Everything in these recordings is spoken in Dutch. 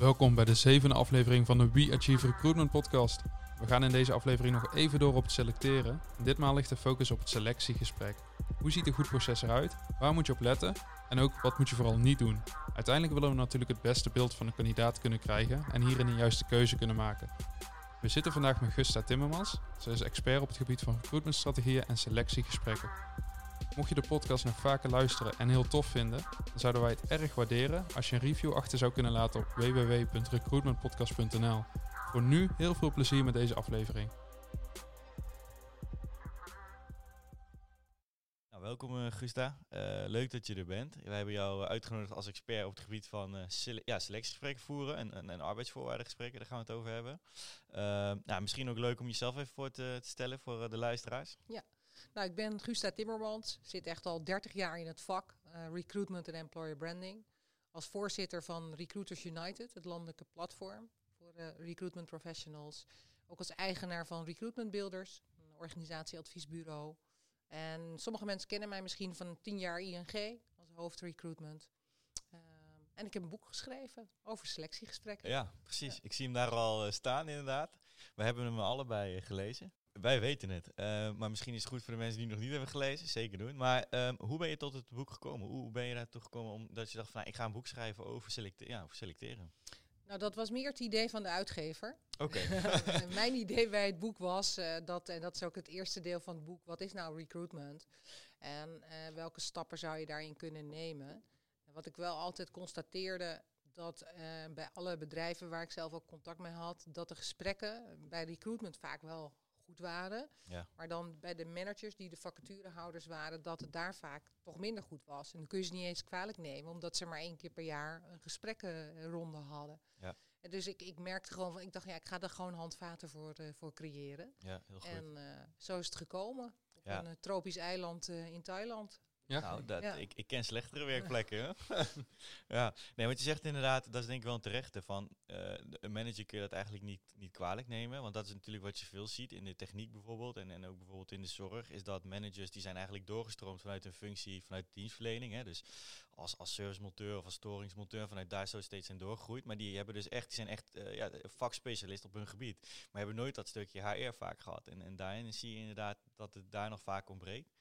Welkom bij de zevende aflevering van de We Achieve Recruitment podcast. We gaan in deze aflevering nog even door op het selecteren. Ditmaal ligt de focus op het selectiegesprek. Hoe ziet een goed proces eruit? Waar moet je op letten? En ook wat moet je vooral niet doen? Uiteindelijk willen we natuurlijk het beste beeld van een kandidaat kunnen krijgen en hierin een juiste keuze kunnen maken. We zitten vandaag met Gusta Timmermans. Zij is expert op het gebied van recruitmentstrategieën en selectiegesprekken. Mocht je de podcast nog vaker luisteren en heel tof vinden, dan zouden wij het erg waarderen als je een review achter zou kunnen laten op www.recruitmentpodcast.nl. Voor nu heel veel plezier met deze aflevering. Nou, welkom uh, Gusta. Uh, leuk dat je er bent. Wij hebben jou uitgenodigd als expert op het gebied van uh, sele ja, selectiegesprekken voeren en, en, en arbeidsvoorwaardengesprekken. Daar gaan we het over hebben. nou, misschien ook leuk om jezelf even voor te, te stellen voor de luisteraars. Ja, nou, ik ben Gusta Timmermans, zit echt al 30 jaar in het vak uh, recruitment en employer branding. Als voorzitter van Recruiters United, het landelijke platform voor uh, recruitment professionals. Ook als eigenaar van Recruitment Builders, een organisatieadviesbureau. En sommige mensen kennen mij misschien van 10 jaar ING als hoofd recruitment. Uh, en ik heb een boek geschreven over selectiegesprekken. Ja, precies. Ja. Ik zie hem daar al staan inderdaad. We hebben hem allebei gelezen. Wij weten het. Uh, maar misschien is het goed voor de mensen die het nog niet hebben gelezen. Zeker doen. Maar um, hoe ben je tot het boek gekomen? Hoe ben je daartoe gekomen omdat je dacht van nou, ik ga een boek schrijven over, selecte ja, over selecteren? Nou, dat was meer het idee van de uitgever. Oké. Okay. Mijn idee bij het boek was uh, dat, en dat is ook het eerste deel van het boek, wat is nou recruitment? En uh, welke stappen zou je daarin kunnen nemen? En wat ik wel altijd constateerde, dat uh, bij alle bedrijven waar ik zelf ook contact mee had, dat de gesprekken bij recruitment vaak wel goed waren. Ja. Maar dan bij de managers die de vacaturehouders waren, dat het daar vaak toch minder goed was. En dan kun je ze niet eens kwalijk nemen, omdat ze maar één keer per jaar een gesprekkenronde hadden. Ja. En dus ik, ik merkte gewoon van, ik dacht, ja, ik ga er gewoon handvaten voor, uh, voor creëren. Ja, heel goed. En uh, zo is het gekomen. Op Ja. een uh, tropisch eiland in Thailand. Ja, Nou, dat, Ja. ik, ik ken slechtere werkplekken. ja, nee, want je zegt inderdaad, dat is denk ik wel een terechte van eh, de- een manager kun je dat eigenlijk niet, niet kwalijk nemen. Want dat is natuurlijk wat je veel ziet in de techniek bijvoorbeeld en, en ook bijvoorbeeld in de zorg, is dat managers die zijn eigenlijk doorgestroomd vanuit een functie, vanuit dienstverlening. Hè? Dus als, als servicemonteur of als storingsmonteur, vanuit daar zo steeds zijn doorgegroeid. Maar die hebben dus echt, die zijn echt eh, ja, vakspecialist op hun gebied. Maar hebben nooit dat stukje HR vaak gehad. En, en daarin zie je inderdaad dat het daar nog vaak ontbreekt.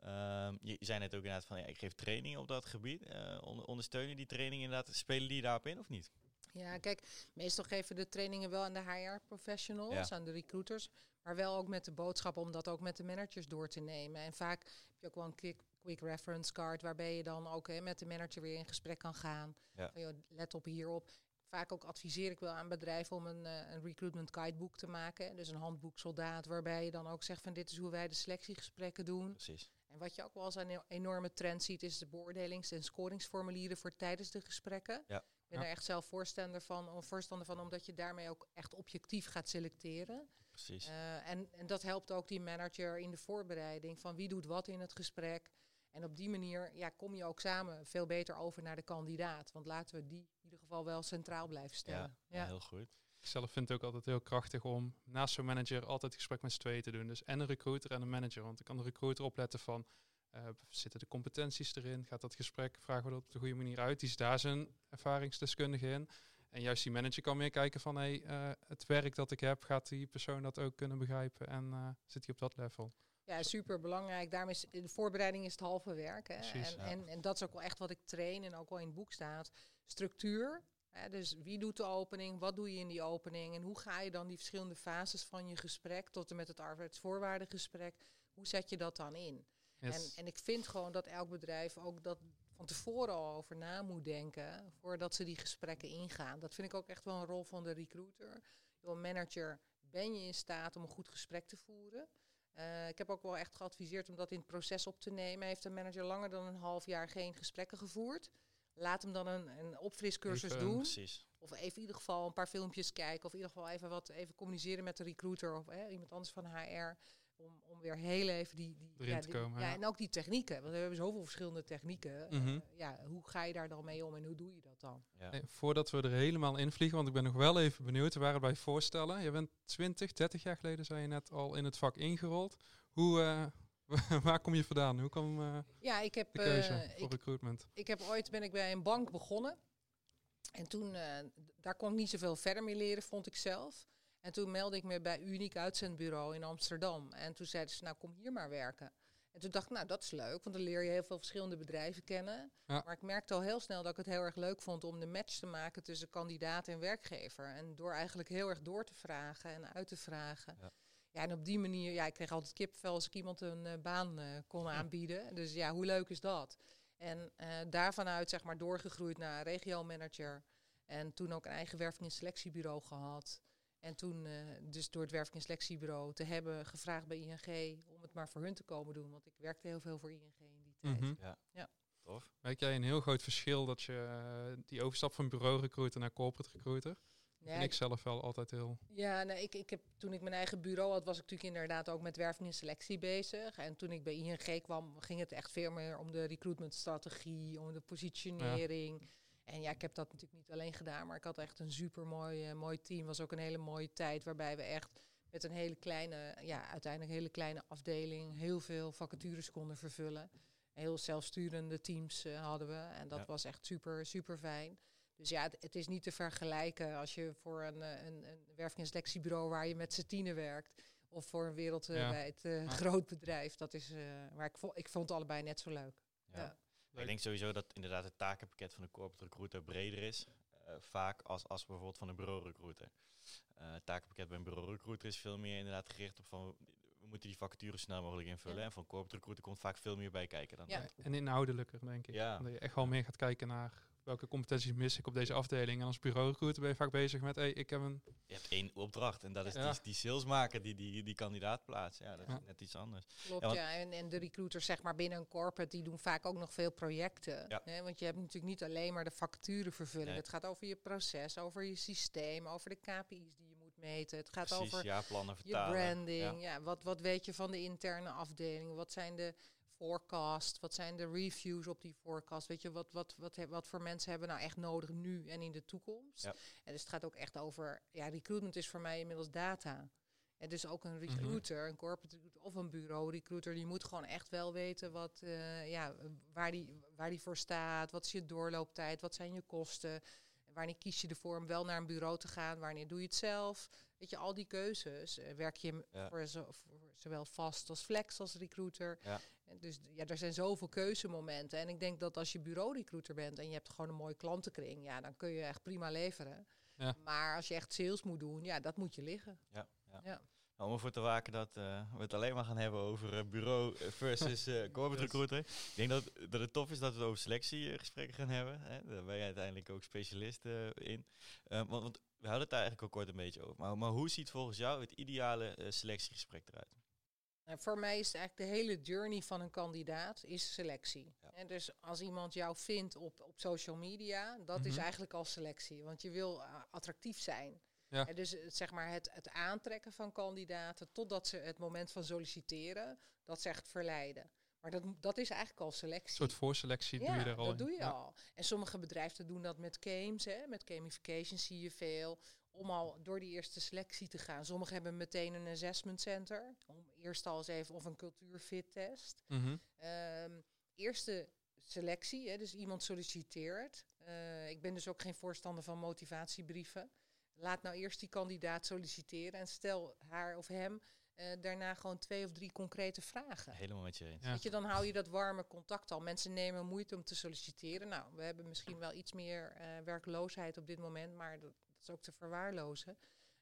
Ehm, je zei net ook inderdaad van, ja, ik geef training op dat gebied. Eh, onder, ondersteunen die training inderdaad? Spelen die daarop in of niet? Ja, kijk, meestal geven de trainingen wel aan de HR-professionals, Ja. aan de recruiters, maar wel ook met de boodschap om dat ook met de managers door te nemen. En vaak heb je ook wel een quick, quick reference card waarbij je dan ook hè, met de manager weer in gesprek kan gaan. Ja. Van, joh, let op hierop. Vaak ook adviseer ik wel aan bedrijven om een, eh, een recruitment guideboek te maken. Dus een handboek soldaat, waarbij je dan ook zegt van dit is hoe wij de selectiegesprekken doen. Precies. En wat je ook wel als een enorme trend ziet, is de beoordelings- en scoringsformulieren voor tijdens de gesprekken. Ja. Ik ben Ja. er echt zelf voorstander van, voorstander van, omdat je daarmee ook echt objectief gaat selecteren. Precies. Eh, en, en dat helpt ook die manager in de voorbereiding van wie doet wat in het gesprek. En op die manier ja, kom je ook samen veel beter over naar de kandidaat. Want laten we die geval wel centraal blijven ja, stellen. ja, heel goed. Ik zelf vind het ook altijd heel krachtig om naast zo'n manager altijd het gesprek met z'n tweeën te doen. Dus en een recruiter en een manager. Want ik kan de recruiter opletten van, eh, zitten de competenties erin? Gaat dat gesprek, vragen we dat op de goede manier uit? Die is daar zijn ervaringsdeskundige in. En juist die manager kan meer kijken van, hey, eh, het werk dat ik heb, gaat die persoon dat ook kunnen begrijpen? En eh, zit hij op dat level? Ja, super belangrijk. Daarom is de voorbereiding is het halve werk. Hè. Precies, en, ja. en, en dat is ook wel echt wat ik train en ook wel in het boek staat. Structuur. Hè, dus wie doet de opening? Wat doe je in die opening? En hoe ga je dan die verschillende fases van je gesprek tot en met het arbeidsvoorwaardengesprek, hoe zet je dat dan in? Yes. En, en ik vind gewoon dat elk bedrijf ook dat van tevoren al over na moet denken voordat ze die gesprekken ingaan. Dat vind ik ook echt wel een rol van de recruiter. Joh, manager, ben je in staat om een goed gesprek te voeren? Eh, ik heb ook wel echt geadviseerd om dat in het proces op te nemen. Heeft een manager langer dan een half jaar geen gesprekken gevoerd? Laat hem dan een, een opfriscursus Even, doen. Precies. Of even in ieder geval een paar filmpjes kijken. Of in ieder geval even wat even communiceren met de recruiter of hè, iemand anders van HR. Om, om weer heel even die. die Erin ja, te die- komen, Ja, ja. en ook die technieken. Want we hebben zoveel verschillende technieken. Mhm. Eh, ja, hoe ga je daar dan mee om en hoe doe je dat dan? Ja. Hey, voordat we er helemaal in vliegen, want ik ben nog wel even benieuwd. We waren bij voorstellen. Je bent 20, 30 jaar geleden, zei je net, al in het vak ingerold. Hoe, eh, waar kom je vandaan? Hoe kwam eh, Ja, ik heb, de keuze eh, voor ik, recruitment? ik heb ooit ben ik bij een bank begonnen. En toen, eh, daar kon ik niet zoveel verder mee leren, vond ik zelf. En toen meldde ik me bij Uniek Uitzendbureau in Amsterdam. En toen zeiden ze, nou kom hier maar werken. En toen dacht ik, nou dat is leuk, want dan leer je heel veel verschillende bedrijven kennen. Ja. Maar ik merkte al heel snel dat ik het heel erg leuk vond om de match te maken tussen kandidaat en werkgever. En door eigenlijk heel erg door te vragen en uit te vragen. Ja. Ja, en op die manier, ja, ik kreeg altijd kipvel als ik iemand een eh, baan eh, kon aanbieden. Dus ja, hoe leuk is dat? En eh daarvan uit zeg maar doorgegroeid naar regio-manager. En toen ook een eigen werving- en selectiebureau gehad. En toen eh, dus door het werving- en selectiebureau te hebben gevraagd bij ING om het maar voor hun te komen doen. Want ik werkte heel veel voor ING in die tijd. Mhm. Tof. Merk jij een heel groot verschil dat je eh, die overstap van bureau recruiter naar corporate recruiter? Vind ik zelf wel altijd heel... Ja, nou, ik, ik heb, toen ik mijn eigen bureau had, was ik natuurlijk inderdaad ook met werving en selectie bezig. En toen ik bij ING kwam, ging het echt veel meer om de recruitmentstrategie, om de positionering. En ja, ik heb dat natuurlijk niet alleen gedaan, maar ik had echt een super mooi, mooi team. was ook een hele mooie tijd waarbij we echt met een hele kleine, ja, uiteindelijk een hele kleine afdeling heel veel vacatures konden vervullen. Heel zelfsturende teams eh, hadden we en dat Ja. was echt super, super fijn. Dus ja, het, het is niet te vergelijken als je voor een, eh, een, een werving- en selectiebureau waar je met z'n tienen werkt. Of voor een wereldwijd eh, Ja. groot bedrijf. Dat is eh, waar ik, vo ik vond het allebei net zo leuk. Ja. Ja. Ik denk sowieso dat inderdaad het takenpakket van de corporate recruiter breder is. eh, vaak als, als bijvoorbeeld van een bureau recruiter. Eh, het takenpakket bij een bureau recruiter is veel meer inderdaad gericht op van we moeten die vacatures snel mogelijk invullen. Ja. En van corporate recruiter komt vaak veel meer bij kijken dan Ja. dat. En inhoudelijker, denk ik. Ja. Dat je echt wel meer gaat kijken naar welke competenties mis ik op deze afdeling. En als bureau recruiter ben je vaak bezig met, hey, ik heb een... Je hebt één opdracht en dat is Ja. die, die salesmaker die, die die kandidaat plaatst. Ja, dat Ja. is net iets anders. Klopt, Ja, want- En, en de recruiters zeg maar binnen een corporate, die doen vaak ook nog veel projecten. Ja. Hè? Want je hebt natuurlijk niet alleen maar de facturen vervulling. Nee. Het gaat over je proces, over je systeem, over de KPI's die je moet meten. Het gaat Precies, over jaarplannen je vertalen. branding. Ja. Ja. wat, wat weet je van de interne afdeling? Wat zijn de forecast? Wat zijn de reviews op die forecast? Weet je, wat, wat, wat, wat voor mensen hebben nou echt nodig nu en in de toekomst? Ja. En dus het gaat ook echt over, ja, recruitment is voor mij inmiddels data. En dus ook een recruiter, een corporate recruiter of een bureau recruiter, die moet gewoon echt wel weten wat, eh, ja, waar, die, waar die voor staat, wat is je doorlooptijd, wat zijn je kosten, wanneer kies je ervoor om wel naar een bureau te gaan, wanneer doe je het zelf. Weet je, al die keuzes eh, werk je Ja. voor, zo, voor zowel vast als flex als recruiter. Ja. En dus ja, er zijn zoveel keuzemomenten. En ik denk dat als je bureau recruiter bent en je hebt gewoon een mooie klantenkring, ja, dan kun je echt prima leveren. Ja. Maar als je echt sales moet doen, ja, dat moet je liggen. Ja, ja. Nou, om ervoor te waken dat eh, we het alleen maar gaan hebben over eh, bureau eh, versus eh, corporate recruiter. Ik denk dat, dat het tof is dat we het over selectiegesprekken gaan hebben. Hè. Daar ben je uiteindelijk ook specialist in. Want, want we hadden het daar eigenlijk ook kort een beetje over. Maar, maar hoe ziet volgens jou het ideale selectiegesprek eruit? Nou, voor mij is eigenlijk de hele journey van een kandidaat is selectie. Ja. En dus als iemand jou vindt op, op social media, dat is Mhm. eigenlijk al selectie. Want je wil attractief zijn. Ja. En dus het, zeg maar het, het aantrekken van kandidaten totdat ze het moment van solliciteren, dat zegt verleiden. Maar dat, dat is eigenlijk al selectie. Een soort voorselectie ja, doe je er al dat in. doe je Ja. al. En sommige bedrijven doen dat met games, hè, met gamification zie je veel. Om al door die eerste selectie te gaan. Sommigen hebben meteen een assessment center. Om eerst al eens even of een cultuurfit test. Mhm. Ehm, eerste selectie, hè, dus iemand solliciteert. Eh, ik ben dus ook geen voorstander van motivatiebrieven. Laat nou eerst die kandidaat solliciteren en stel haar of hem eh, daarna gewoon twee of drie concrete vragen. Helemaal met je eens. Ja. Weet je, dan hou je dat warme contact al. Mensen nemen moeite om te solliciteren. Nou, we hebben misschien wel iets meer eh, werkloosheid op dit moment, maar dat, dat is ook te verwaarlozen.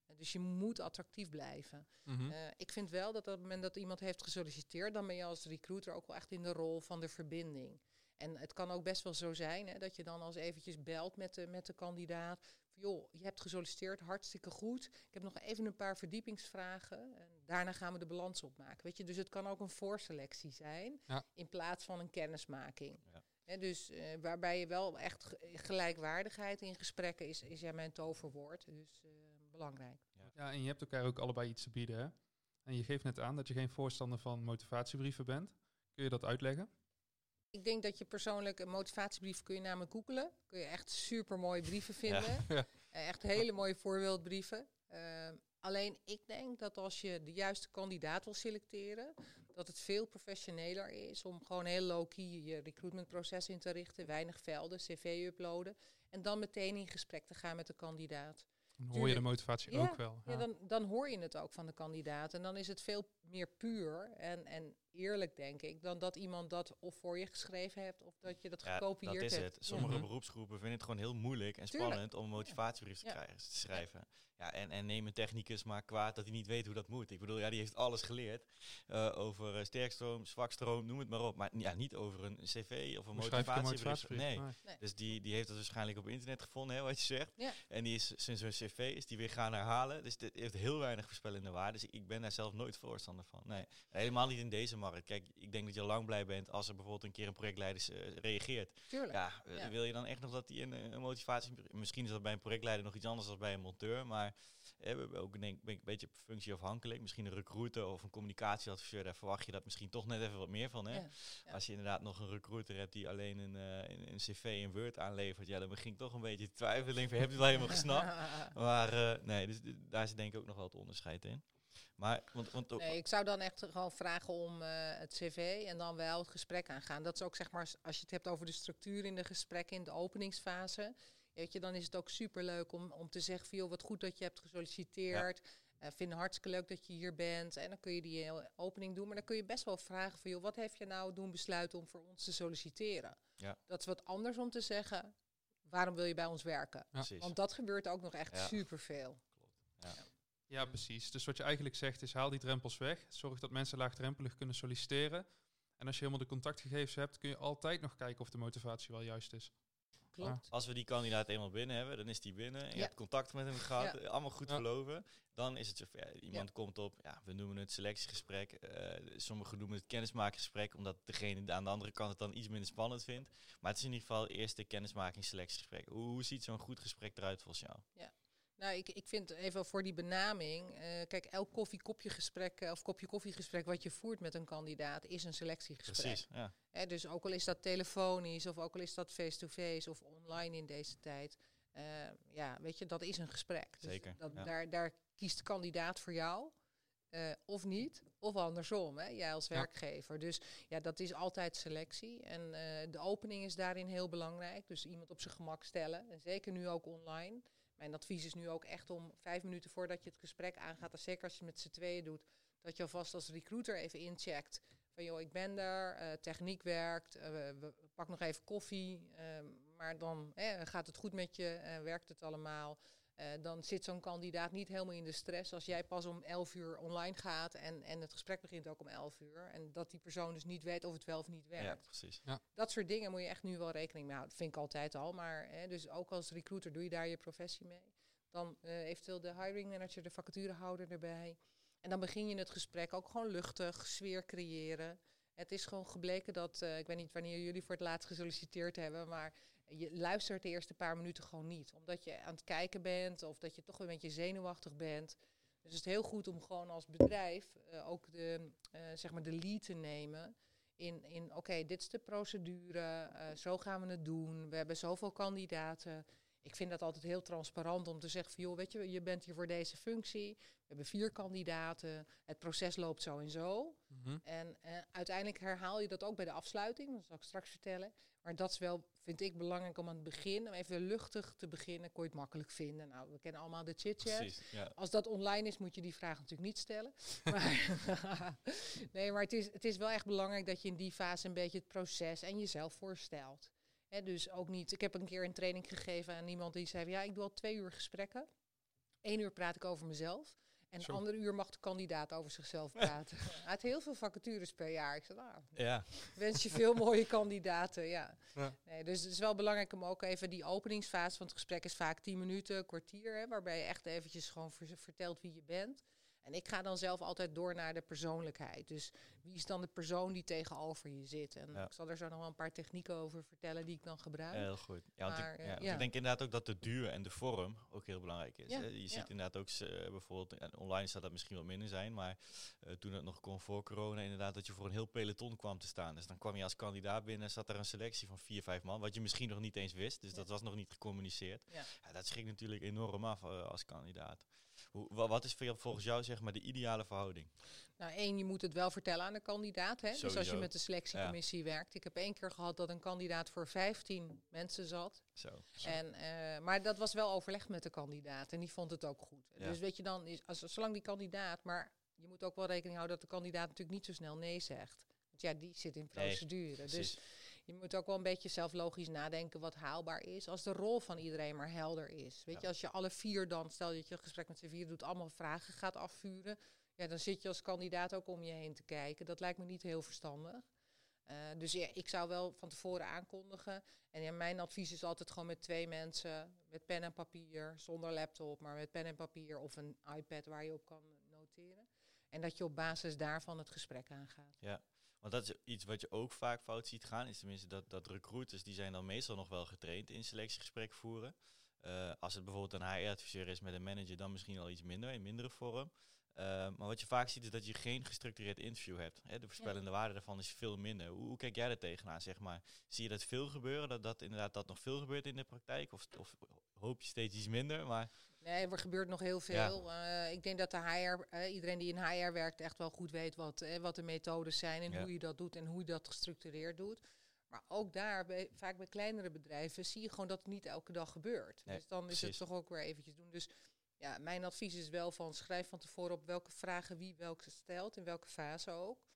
Eh, dus je moet attractief blijven. Mhm. Eh, ik vind wel dat op het moment dat iemand heeft gesolliciteerd, dan ben je als recruiter ook wel echt in de rol van de verbinding. En het kan ook best wel zo zijn hè, dat je dan als eventjes belt met de, met de kandidaat. Joh, je hebt gesolliciteerd, hartstikke goed. Ik heb nog even een paar verdiepingsvragen. En daarna gaan we de balans opmaken. Weet je, dus het kan ook een voorselectie zijn Ja. in plaats van een kennismaking. Ja. Hè, dus eh, waarbij je wel echt ge- gelijkwaardigheid in gesprekken is, is ja mijn toverwoord. Dus eh, belangrijk. Ja, en je hebt elkaar ook allebei iets te bieden. Hè? En je geeft net aan dat je geen voorstander van motivatiebrieven bent. Kun je dat uitleggen? Ik denk dat je persoonlijk een motivatiebrief kun je namelijk googelen. Kun je echt super mooie brieven vinden. Ja. Eh, Echt hele mooie voorbeeldbrieven. Ehm, alleen ik denk dat als je de juiste kandidaat wil selecteren, dat het veel professioneler is om gewoon heel low-key je recruitmentproces in te richten, weinig velden, cv uploaden en dan meteen in gesprek te gaan met de kandidaat. Dan hoor je de motivatie Ja, ook wel. Ja, dan, dan hoor je het ook van de kandidaat. En dan is het veel meer puur en, en eerlijk, denk ik, dan dat iemand dat of voor je geschreven hebt of dat je dat Ja, gekopieerd dat is hebt. het. Sommige Mhm. beroepsgroepen vinden het gewoon heel moeilijk en Tuurlijk. spannend om een motivatiebrief te, Ja. krijgen, te schrijven. Ja, en, en neem een technicus maar kwaad dat hij niet weet hoe dat moet. Ik bedoel, ja, die heeft alles geleerd eh, over eh, sterkstroom, zwakstroom, noem het maar op. Maar ja, niet over een cv of een motivatiebrief. motivatiebrief? Nee. Dus die, die heeft dat waarschijnlijk op internet gevonden, hè, wat je zegt. Ja. En die is sinds zo'n cv is die weer gaan herhalen. Dus dit heeft heel weinig voorspellende waarde. Dus ik ben daar zelf nooit voorstander van. Nee, helemaal niet in deze markt. Kijk, ik denk dat je lang blij bent als er bijvoorbeeld een keer een projectleider eh, reageert. Tuurlijk. Ja, eh, Ja. wil je dan echt nog dat die een, een motivatie... Misschien is dat bij een projectleider nog iets anders dan bij een monteur. Maar eh, ook denk, ik een beetje functieafhankelijk. Misschien een recruiter of een communicatieadviseur. Daar verwacht je dat misschien toch net even wat meer van. Hè? Ja, ja. Als je inderdaad nog een recruiter hebt die alleen een, eh, een, cv in Word aanlevert. Ja, dan begin ik toch een beetje te twijfelen. Denk van, heb je het wel helemaal gesnapt? Maar eh, nee, dus, d- daar is denk ik ook nog wel het onderscheid in. Maar, want, want ook- Nee, ik zou dan echt gewoon vragen om eh, het cv en dan wel het gesprek aangaan. Dat is ook zeg maar, als je het hebt over de structuur in de gesprekken in de openingsfase. Weet je, dan is het ook superleuk om, om te zeggen van joh, wat goed dat je hebt gesolliciteerd. Eh vind het hartstikke leuk dat je hier bent. En dan kun je die hele opening doen. Maar dan kun je best wel vragen van joh, wat heeft je nou doen besluiten om voor ons te solliciteren? Ja. Dat is wat anders om te zeggen, waarom wil je bij ons werken? precies. Want dat gebeurt ook nog echt Ja. superveel. Ja, precies. Dus wat je eigenlijk zegt is haal die drempels weg. Zorg dat mensen laagdrempelig kunnen solliciteren. En als je helemaal de contactgegevens hebt, kun je altijd nog kijken of de motivatie wel juist is. Klopt. Als we die kandidaat eenmaal binnen hebben, dan is die binnen. En je Ja. hebt contact met hem gehad, Ja. eh, allemaal goed Ja. verloven. Dan is het zover. Iemand komt op, ja, we noemen het selectiegesprek. eh sommigen noemen het kennismakingsgesprek, omdat degene aan de andere kant het dan iets minder spannend vindt. Maar het is in ieder geval het eerste kennismaking-selectiegesprek. Hoe, hoe ziet zo'n goed gesprek eruit volgens jou? Nou, ik, ik vind even voor die benaming. eh, kijk, elk koffiekopje gesprek eh, of kopje koffiegesprek wat je voert met een kandidaat is een selectiegesprek. Precies, ja. Dus ook al is dat telefonisch of ook al is dat face-to-face of online in deze tijd. eh, ja, weet je, dat is een gesprek. Dus Zeker, Dat, ja. daar, daar kiest de kandidaat voor jou. of niet, of andersom, hè, jij als Ja. werkgever. Dus ja, dat is altijd selectie. En de opening is daarin heel belangrijk. Dus iemand op zijn gemak stellen. En zeker nu ook online. Mijn advies is nu ook echt om vijf minuten voordat je het gesprek aangaat, en zeker als je het met z'n tweeën doet, dat je alvast als recruiter even incheckt. Van joh, ik ben er, eh, techniek werkt, eh, we, pak nog even koffie, eh, maar dan gaat het goed met je, werkt het allemaal. Eh, dan zit zo'n kandidaat niet helemaal in de stress als jij pas om 11 uur online gaat en, en het gesprek begint ook om 11 uur. En dat die persoon dus niet weet of het wel of niet werkt ja, precies. dat soort dingen moet je echt nu wel rekening mee houden. Dat vind ik altijd al. Maar hè, dus ook als recruiter doe je daar je professie mee. Dan eh, eventueel de hiring manager, de vacaturehouder erbij. En dan begin je het gesprek ook gewoon luchtig, sfeer creëren. Het is gewoon gebleken dat, eh, ik weet niet wanneer jullie voor het laatst gesolliciteerd hebben, maar je luistert de eerste paar minuten gewoon niet. Omdat je aan het kijken bent of dat je toch een beetje zenuwachtig bent. Dus het is heel goed om gewoon als bedrijf eh, ook de, eh, zeg maar de lead te nemen in, in oké, dit is de procedure, eh, zo gaan we het doen. We hebben zoveel kandidaten. Ik vind dat altijd heel transparant om te zeggen van joh, weet je, je bent hier voor deze functie. We hebben vier kandidaten. Het proces loopt zo en zo. Mhm. En eh, uiteindelijk herhaal je dat ook bij de afsluiting. Dat zal ik straks vertellen. Maar dat is wel, vind ik, belangrijk om aan het begin, om even luchtig te beginnen. Kon je het makkelijk vinden? Nou, we kennen allemaal de chit-chat. Ja. Als dat online is, moet je die vraag natuurlijk niet stellen. Maar nee, maar het is, het is wel echt belangrijk dat je in die fase een beetje het proces en jezelf voorstelt. Dus ook niet. Ik heb een keer een training gegeven aan iemand die zei: Ja, ik doe al twee uur gesprekken. Eén uur praat ik over mezelf. En een andere uur mag de kandidaat over zichzelf praten. Hij had heel veel vacatures per jaar. Ik zei, nou, Ja, wens je veel mooie kandidaten. Ja. Ja. Nee, dus het is wel belangrijk om ook even die openingsfase van het gesprek is vaak 10 minuten, kwartier, hè, waarbij je echt eventjes gewoon ver- vertelt wie je bent. En ik ga dan zelf altijd door naar de persoonlijkheid. Dus wie is dan de persoon die tegenover je zit? En Ja. ik zal er zo nog wel een paar technieken over vertellen die ik dan gebruik. heel goed. Ja, want, ik, eh, ja, want ik denk inderdaad ook dat de duur en de vorm ook heel belangrijk is. Je ziet inderdaad ook eh, bijvoorbeeld, en online zou dat misschien wat minder zijn, maar eh, toen het nog kon voor corona, inderdaad dat je voor een heel peloton kwam te staan. Dus dan kwam je als kandidaat binnen, zat er een selectie van vier, vijf man, wat je misschien nog niet eens wist. Dus dat was nog niet gecommuniceerd. Ja. Dat schrikt natuurlijk enorm af als kandidaat. Hoe, wat is volgens jou zeg maar de ideale verhouding? Nou, één, je moet het wel vertellen aan de kandidaat. Hè? Dus als je met de selectiecommissie werkt. Ik heb één keer gehad dat een kandidaat voor 15 mensen zat. Zo. En, eh, maar dat was wel overlegd met de kandidaat en die vond het ook goed. Ja. Dus weet je dan, is, als, zolang die kandidaat, maar je moet ook wel rekening houden dat de kandidaat natuurlijk niet zo snel nee zegt. Want ja, die zit in procedure. Dus je moet ook wel een beetje zelf logisch nadenken wat haalbaar is. Als de rol van iedereen maar helder is. Weet Ja. je, als je alle vier dan, stel dat je een gesprek met z'n vier doet, allemaal vragen gaat afvuren. Ja, dan zit je als kandidaat ook om je heen te kijken. Dat lijkt me niet heel verstandig. Eh, dus ja, ik zou wel van tevoren aankondigen. En ja, mijn advies is altijd gewoon met twee mensen, met pen en papier, zonder laptop, maar met pen en papier of een iPad waar je op kan noteren. En dat je op basis daarvan het gesprek aangaat. Want dat is iets wat je ook vaak fout ziet gaan. Is tenminste dat, dat recruiters, die zijn dan meestal nog wel getraind in selectiegesprek voeren. Eh, als het bijvoorbeeld een HR-adviseur is met een manager, dan misschien al iets minder, in mindere vorm. Eh, maar wat je vaak ziet is dat je geen gestructureerd interview hebt. Hè, de voorspellende waarde daarvan is veel minder. Hoe, hoe kijk jij er tegenaan, zeg maar? Zie je dat veel gebeuren? Dat, dat inderdaad dat nog veel gebeurt in de praktijk? Of, of hoop je steeds iets minder? Maar Nee, er gebeurt nog heel veel. Eh, ik denk dat de HR, eh, iedereen die in HR werkt, echt wel goed weet wat, wat de methodes zijn en Ja. hoe je dat doet en hoe je dat gestructureerd doet. Maar ook daar, bij, vaak bij kleinere bedrijven, zie je gewoon dat het niet elke dag gebeurt. Nee, dus dan is het toch ook weer eventjes doen. Dus ja, mijn advies is wel van schrijf van tevoren op welke vragen wie welke stelt, in welke fase ook.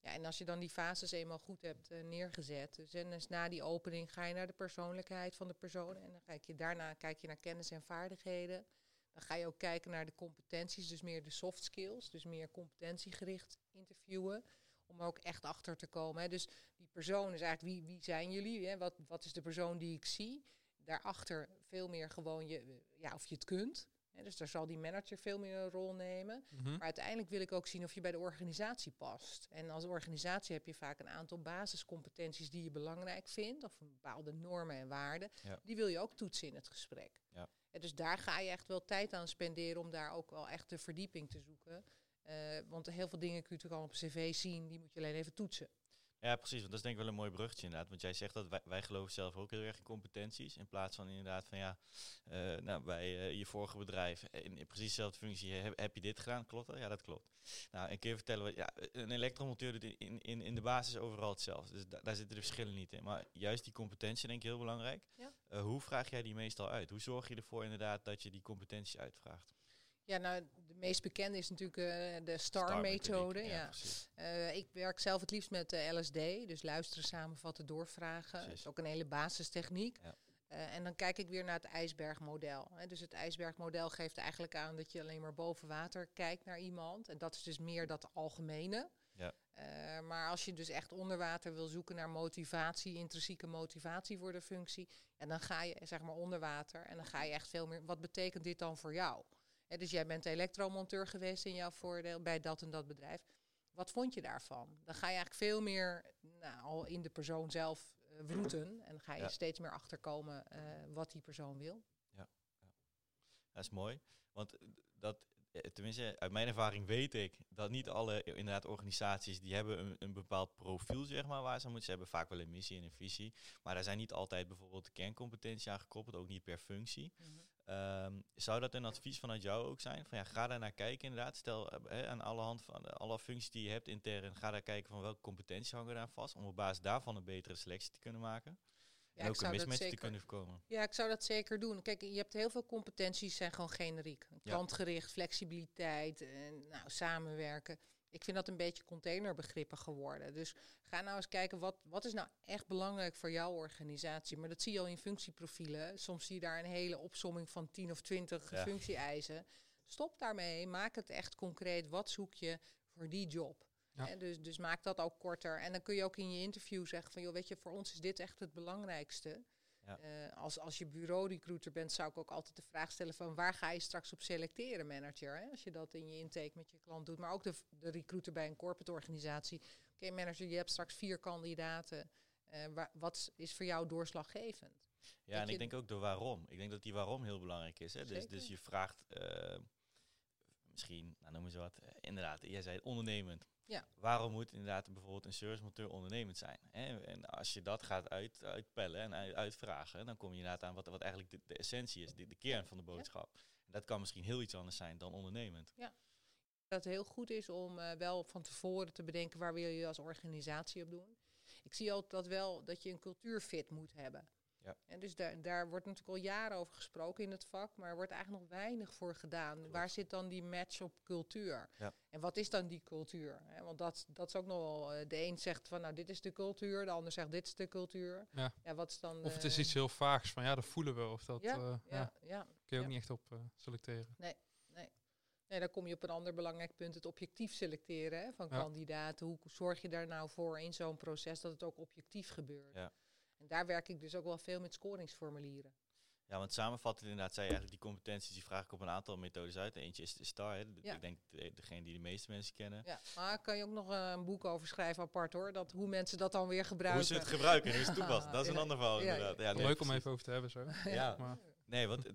Ja, en als je dan die fases eenmaal goed hebt eh, neergezet, dus en dus na die opening ga je naar de persoonlijkheid van de persoon en dan kijk je daarna kijk je naar kennis en vaardigheden. Dan ga je ook kijken naar de competenties, dus meer de soft skills, dus meer competentiegericht interviewen, om er ook echt achter te komen. Hè. Dus die persoon is eigenlijk wie, wie zijn jullie? Hè? Wat, wat is de persoon die ik zie? Daarachter veel meer gewoon je, ja, of je het kunt. Dus daar zal die manager veel meer een rol nemen. Mhm. Maar uiteindelijk wil ik ook zien of je bij de organisatie past. En als organisatie heb je vaak een aantal basiscompetenties die je belangrijk vindt, of bepaalde normen en waarden. Ja. Die wil je ook toetsen in het gesprek. Ja. En dus daar ga je echt wel tijd aan spenderen om daar ook wel echt de verdieping te zoeken. Eh, want heel veel dingen kun je natuurlijk al op cv zien, die moet je alleen even toetsen. Ja, precies. Want dat is denk ik wel een mooi bruggetje inderdaad. Want jij zegt dat wij, wij geloven zelf ook heel erg in competenties. In plaats van inderdaad van ja, eh, nou, bij eh, je vorige bedrijf in, in precies dezelfde functie heb, heb je dit gedaan. Klopt dat? Ja, dat klopt. Nou, een keer vertellen we, ja, een elektromonteur doet in, in, in, de basis overal hetzelfde. Dus da- daar zitten de verschillen niet in. Maar juist die competentie denk ik heel belangrijk. Ja. Eh, hoe vraag jij die meestal uit? Hoe zorg je ervoor inderdaad dat je die competenties uitvraagt? Ja, nou, de meest bekende is natuurlijk eh, de STAR-methode. Ja. Eh, ik werk zelf het liefst met de LSD, dus luisteren, samenvatten, doorvragen. Dat is ook een hele basistechniek. Ja. Eh, en dan kijk ik weer naar het ijsbergmodel. Hè. Dus het ijsbergmodel geeft eigenlijk aan dat je alleen maar boven water kijkt naar iemand. En dat is dus meer dat algemene. Ja. Eh, maar als je dus echt onder water wil zoeken naar motivatie, intrinsieke motivatie voor de functie, en dan ga je zeg maar onder water en dan ga je echt veel meer. Wat betekent dit dan voor jou? Dus jij bent elektromonteur geweest in jouw voordeel bij dat en dat bedrijf. Wat vond je daarvan? Dan ga je eigenlijk veel meer nou, al in de persoon zelf eh, wroeten. En dan ga je Ja. steeds meer achterkomen eh, wat die persoon wil. Dat is mooi. Want eh, dat, tenminste, uit mijn ervaring weet ik dat niet alle inderdaad organisaties die hebben een, een bepaald profiel, zeg maar, waar ze moeten. Ze hebben vaak wel een missie en een visie. Maar daar zijn niet altijd bijvoorbeeld de kerncompetentie aan gekoppeld, ook niet per functie. Ehm, zou dat een advies vanuit jou ook zijn? Van ja, ga daar naar kijken inderdaad. Stel eh, aan alle hand van alle functies die je hebt intern, ga daar kijken van welke competenties hangen daar vast. Om op basis daarvan een betere selectie te kunnen maken. Ja, en ook een mismatch te zeker- kunnen voorkomen. Ja, ik zou dat zeker doen. Kijk, je hebt heel veel competenties zijn gewoon generiek. Klantgericht, flexibiliteit, en, nou, samenwerken. Ik vind dat een beetje containerbegrippen geworden. Dus ga nou eens kijken, wat, wat is nou echt belangrijk voor jouw organisatie? Maar dat zie je al in functieprofielen. Soms zie je daar een hele opsomming van 10 of 20 Ja. functie-eisen. Stop daarmee, maak het echt concreet. Wat zoek je voor die job? Ja. Dus, dus maak dat ook korter. En dan kun je ook in je interview zeggen van, joh, weet je, voor ons is dit echt het belangrijkste. Ja. Eh, als, als je bureau-recruiter bent, zou ik ook altijd de vraag stellen van waar ga je straks op selecteren, manager? Hè? Als je dat in je intake met je klant doet. Maar ook de, de recruiter bij een corporate organisatie. Oké, manager, je hebt straks vier kandidaten. Eh, waar, wat is voor jou doorslaggevend? Ja, Dat en ik denk ook de waarom. Ik denk dat die waarom heel belangrijk is. Hè? Dus, dus je vraagt eh, misschien, nou noem eens wat, eh, inderdaad, jij zei ondernemend. Ja. Waarom moet inderdaad bijvoorbeeld een servicemonteur ondernemend zijn? Hè? En als je dat gaat uit, uitpellen en uit- uitvragen, dan kom je inderdaad aan wat, wat eigenlijk de, de essentie is, de, de kern van de boodschap. Dat kan misschien heel iets anders zijn dan ondernemend. Dat het heel goed is om eh, wel van tevoren te bedenken waar wil je als organisatie op doen. Ik zie altijd dat wel dat je een cultuurfit moet hebben. Ja. En dus daar, daar wordt natuurlijk al jaren over gesproken in het vak, maar er wordt eigenlijk nog weinig voor gedaan. Waar zit dan die match op cultuur? Ja. En wat is dan die cultuur? Hè, want dat, dat is ook nog wel, eh, de een zegt van nou dit is de cultuur, de ander zegt dit is de cultuur. Ja. wat is dan... Of het is iets heel vaags van ja, dat voelen we. Of dat Ja, eh, ja, ja, ja. kun je ook ja. niet echt op eh, selecteren. Nee, dan kom je op een ander belangrijk punt, het objectief selecteren hè, van Ja. kandidaten. Hoe zorg je daar nou voor in zo'n proces dat het ook objectief gebeurt? Ja. En daar werk ik dus ook wel veel met scoringsformulieren. Ja, want samenvattend inderdaad zei je eigenlijk die competenties, die vraag ik op een aantal methodes uit. Eentje is de STAR, hè. Ja. ik denk de, degene die de meeste mensen kennen. Ja, maar kan je ook nog eh, een boek over schrijven apart hoor, dat, hoe mensen dat dan weer gebruiken. Hoe ze het gebruiken en hoe ze het toepassen, dat is een ander verhaal Ja, inderdaad. Ja, nee, Leuk om even over te hebben zo. Ja, Maar nee, want eh,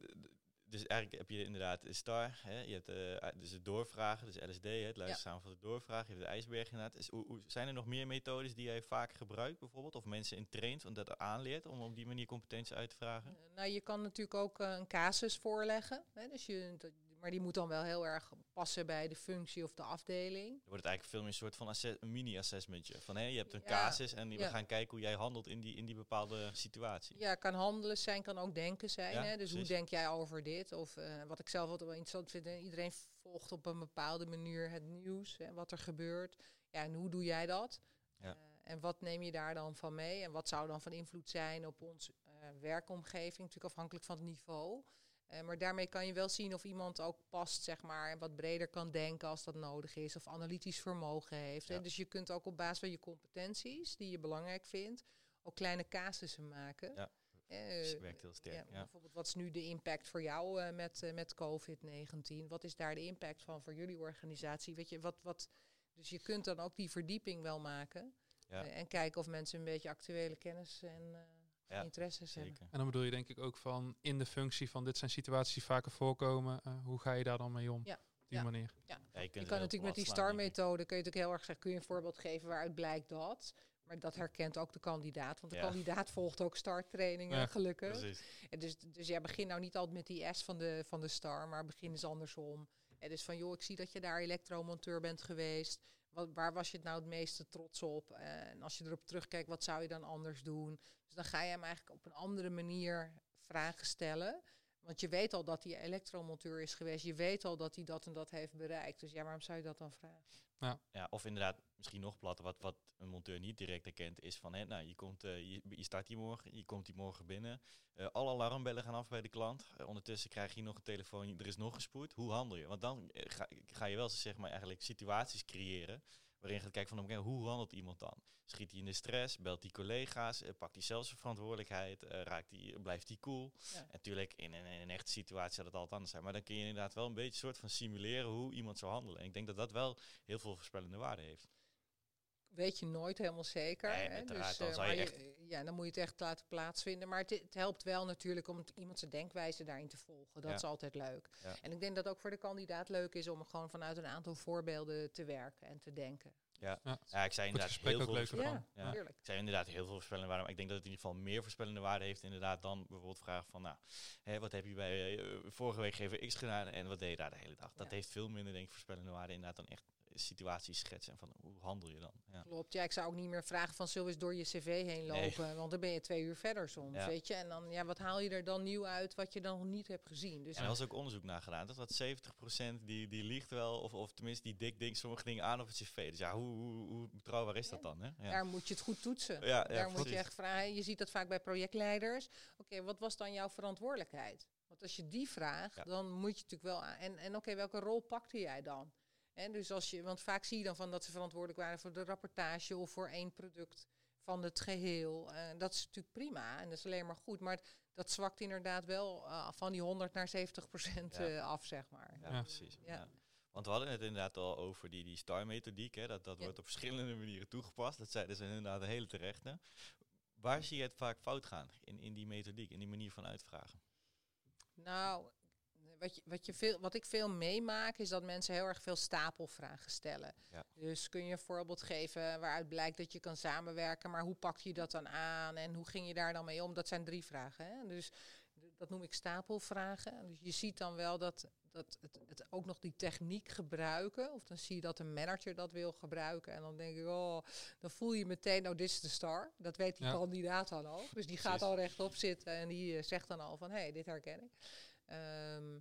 dus eigenlijk heb je inderdaad de STAR, hè, je hebt eh, dus het doorvragen, dus LSD, hè, het luisteren samen van de doorvragen, je hebt de ijsberg inderdaad. Is, hoe, hoe- zijn er nog meer methodes die jij vaak gebruikt bijvoorbeeld, of mensen in traint, om dat aanleert, om op die manier competenties uit te vragen? Eh, nou, je kan natuurlijk ook eh, een casus voorleggen. Hè, dus je, maar die moet dan wel heel erg passen bij de functie of de afdeling. Dan wordt het eigenlijk veel meer een soort van een mini-assessmentje. Van hé, je hebt een Ja, casus en we ja. gaan kijken hoe jij handelt in die, in die bepaalde situatie. Ja, kan handelen zijn, kan ook denken zijn. Ja, hè? Dus hoe denk jij over dit? Of eh, wat ik zelf altijd wel interessant vind, hè, iedereen volgt op een bepaalde manier het nieuws, hè, wat er gebeurt. Ja, en hoe doe jij dat? Ja. Eh, en wat neem je daar dan van mee? En wat zou dan van invloed zijn op ons eh, werkomgeving? Natuurlijk afhankelijk van het niveau. Eh, maar daarmee kan je wel zien of iemand ook past, zeg maar, en wat breder kan denken als dat nodig is, of analytisch vermogen heeft. Hè? Dus je kunt ook op basis van je competenties, die je belangrijk vindt, ook kleine casussen maken. Ja. Het werkt heel sterk. ja, Ja, Bijvoorbeeld, wat is nu de impact voor jou eh, met, met COVID-19? Wat is daar de impact van voor jullie organisatie? Weet je, wat, wat, dus je kunt dan ook die verdieping wel maken. Ja. en kijken of mensen een beetje actuele kennis en Ja, interesses hebben. En dan bedoel je denk ik ook van in de functie van dit zijn situaties die vaker voorkomen. eh, hoe ga je daar dan mee om? Ja. Op die Ja. manier. Ja, je, kunt Je kan natuurlijk met die. STAR-methode, kun je natuurlijk heel erg zeggen, kun je een voorbeeld geven waaruit blijkt dat. Maar dat herkent ook de kandidaat, want de Ja. kandidaat volgt ook STAR-trainingen, Ja, gelukkig. Precies. En dus, dus jij begint nou niet altijd met die S van de, van de star, maar begin eens andersom. En dus van, joh, ik zie dat je daar elektromonteur bent geweest. Wat, waar was je het nou het meeste trots op? En als je erop terugkijkt, wat zou je dan anders doen? Dus dan ga je hem eigenlijk op een andere manier vragen stellen. Want je weet al dat hij elektromonteur is geweest. Je weet al dat hij dat en dat heeft bereikt. Dus ja, waarom zou je dat dan vragen? Ja, of inderdaad, misschien nog platter, wat, wat een monteur niet direct herkent, is van, hè, nou, je, komt, eh, je, je start hier morgen, je komt hier morgen binnen, eh, alle alarmbellen gaan af bij de klant, Eh, ondertussen krijg je nog een telefoon, er is nog gespoed, hoe handel je? Want dan ga, ga je wel, zeg maar, eigenlijk situaties creëren, waarin je gaat kijken van, oké, hoe handelt iemand dan? Schiet hij in de stress, belt hij collega's, eh, pakt hij zelfs zijn verantwoordelijkheid, eh, raakt hij, blijft hij cool? Ja. En natuurlijk, in, een- in een echte situatie zou dat altijd anders zijn, maar dan kun je inderdaad wel een beetje soort van simuleren hoe iemand zou handelen. En ik denk dat dat wel heel veel voorspellende waarde heeft. Weet je nooit helemaal zeker. Nee, hè? uiteraard, Dus, dan eh, je je- ja, dan moet je het echt laten plaatsvinden. Maar het, het helpt wel natuurlijk om iemand zijn denkwijze daarin te volgen. Dat Ja. is altijd leuk. Ja. En ik denk dat ook voor de kandidaat leuk is om gewoon vanuit een aantal voorbeelden te werken en te denken. Ja, Ja. ja ik zei inderdaad heel ook veel voorspellende- van. Ja, Ja. Ik zei inderdaad heel veel voorspellende waarde, maar ik denk dat het in ieder geval meer voorspellende waarde heeft inderdaad dan bijvoorbeeld vragen van, nou, hè, wat heb je bij eh, vorige week geven X gedaan en wat deed je daar de hele dag? Dat Ja. heeft veel minder denk ik voorspellende waarde inderdaad dan echt situaties schetsen en van hoe handel je dan? Ja. Klopt. Ja, ik zou ook niet meer vragen van zullen we eens door je cv heen Nee. lopen. Want dan ben je twee uur verder soms, Ja. weet je. En dan, ja, wat haal je er dan nieuw uit wat je dan nog niet hebt gezien? Dus En er was ook onderzoek naar gedaan. Dat wat 70% die, die liegt wel, of, of tenminste die dik ding sommige dingen aan op het cv. Dus ja, hoe, hoe, hoe betrouwbaar is dat dan? Hè? Ja. Daar moet je het goed toetsen. Daar moet je echt vragen. Je ziet dat vaak bij projectleiders. Oké, wat was dan jouw verantwoordelijkheid? Want als je die vraagt, dan moet je natuurlijk wel aan. En, en oké, welke rol pakte jij dan? En dus als je, want vaak zie je dan van dat ze verantwoordelijk waren voor de rapportage of voor één product van het geheel. Eh, dat is natuurlijk prima en dat is alleen maar goed. Maar dat zwakt inderdaad wel eh, van die 100 naar 70 procent Ja. eh, af, zeg maar. Ja, Ja. precies. Ja. Ja. Want we hadden het inderdaad al over die, die STAR-methodiek. hè, Dat, dat Ja. wordt op verschillende manieren toegepast. Dat zeiden ze inderdaad een hele terechte. Waar zie je het vaak fout gaan in, in die methodiek, in die manier van uitvragen? Nou, wat, je, wat, je veel, wat ik veel meemaak is dat mensen heel erg veel stapelvragen stellen. Ja. Dus kun je een voorbeeld geven waaruit blijkt dat je kan samenwerken, maar hoe pak je dat dan aan en hoe ging je daar dan mee om? Dat zijn drie vragen. Hè? Dus dat noem ik stapelvragen. Dus je ziet dan wel dat, dat het, het ook nog die techniek gebruiken. Of dan zie je dat een manager dat wil gebruiken. En dan denk ik, oh, dan voel je meteen, nou, dit is de star. Dat weet die Ja. kandidaat dan ook. Dus die gaat Precies. al rechtop zitten en die eh, zegt dan al van, hé, hey, dit herken ik. Ehm,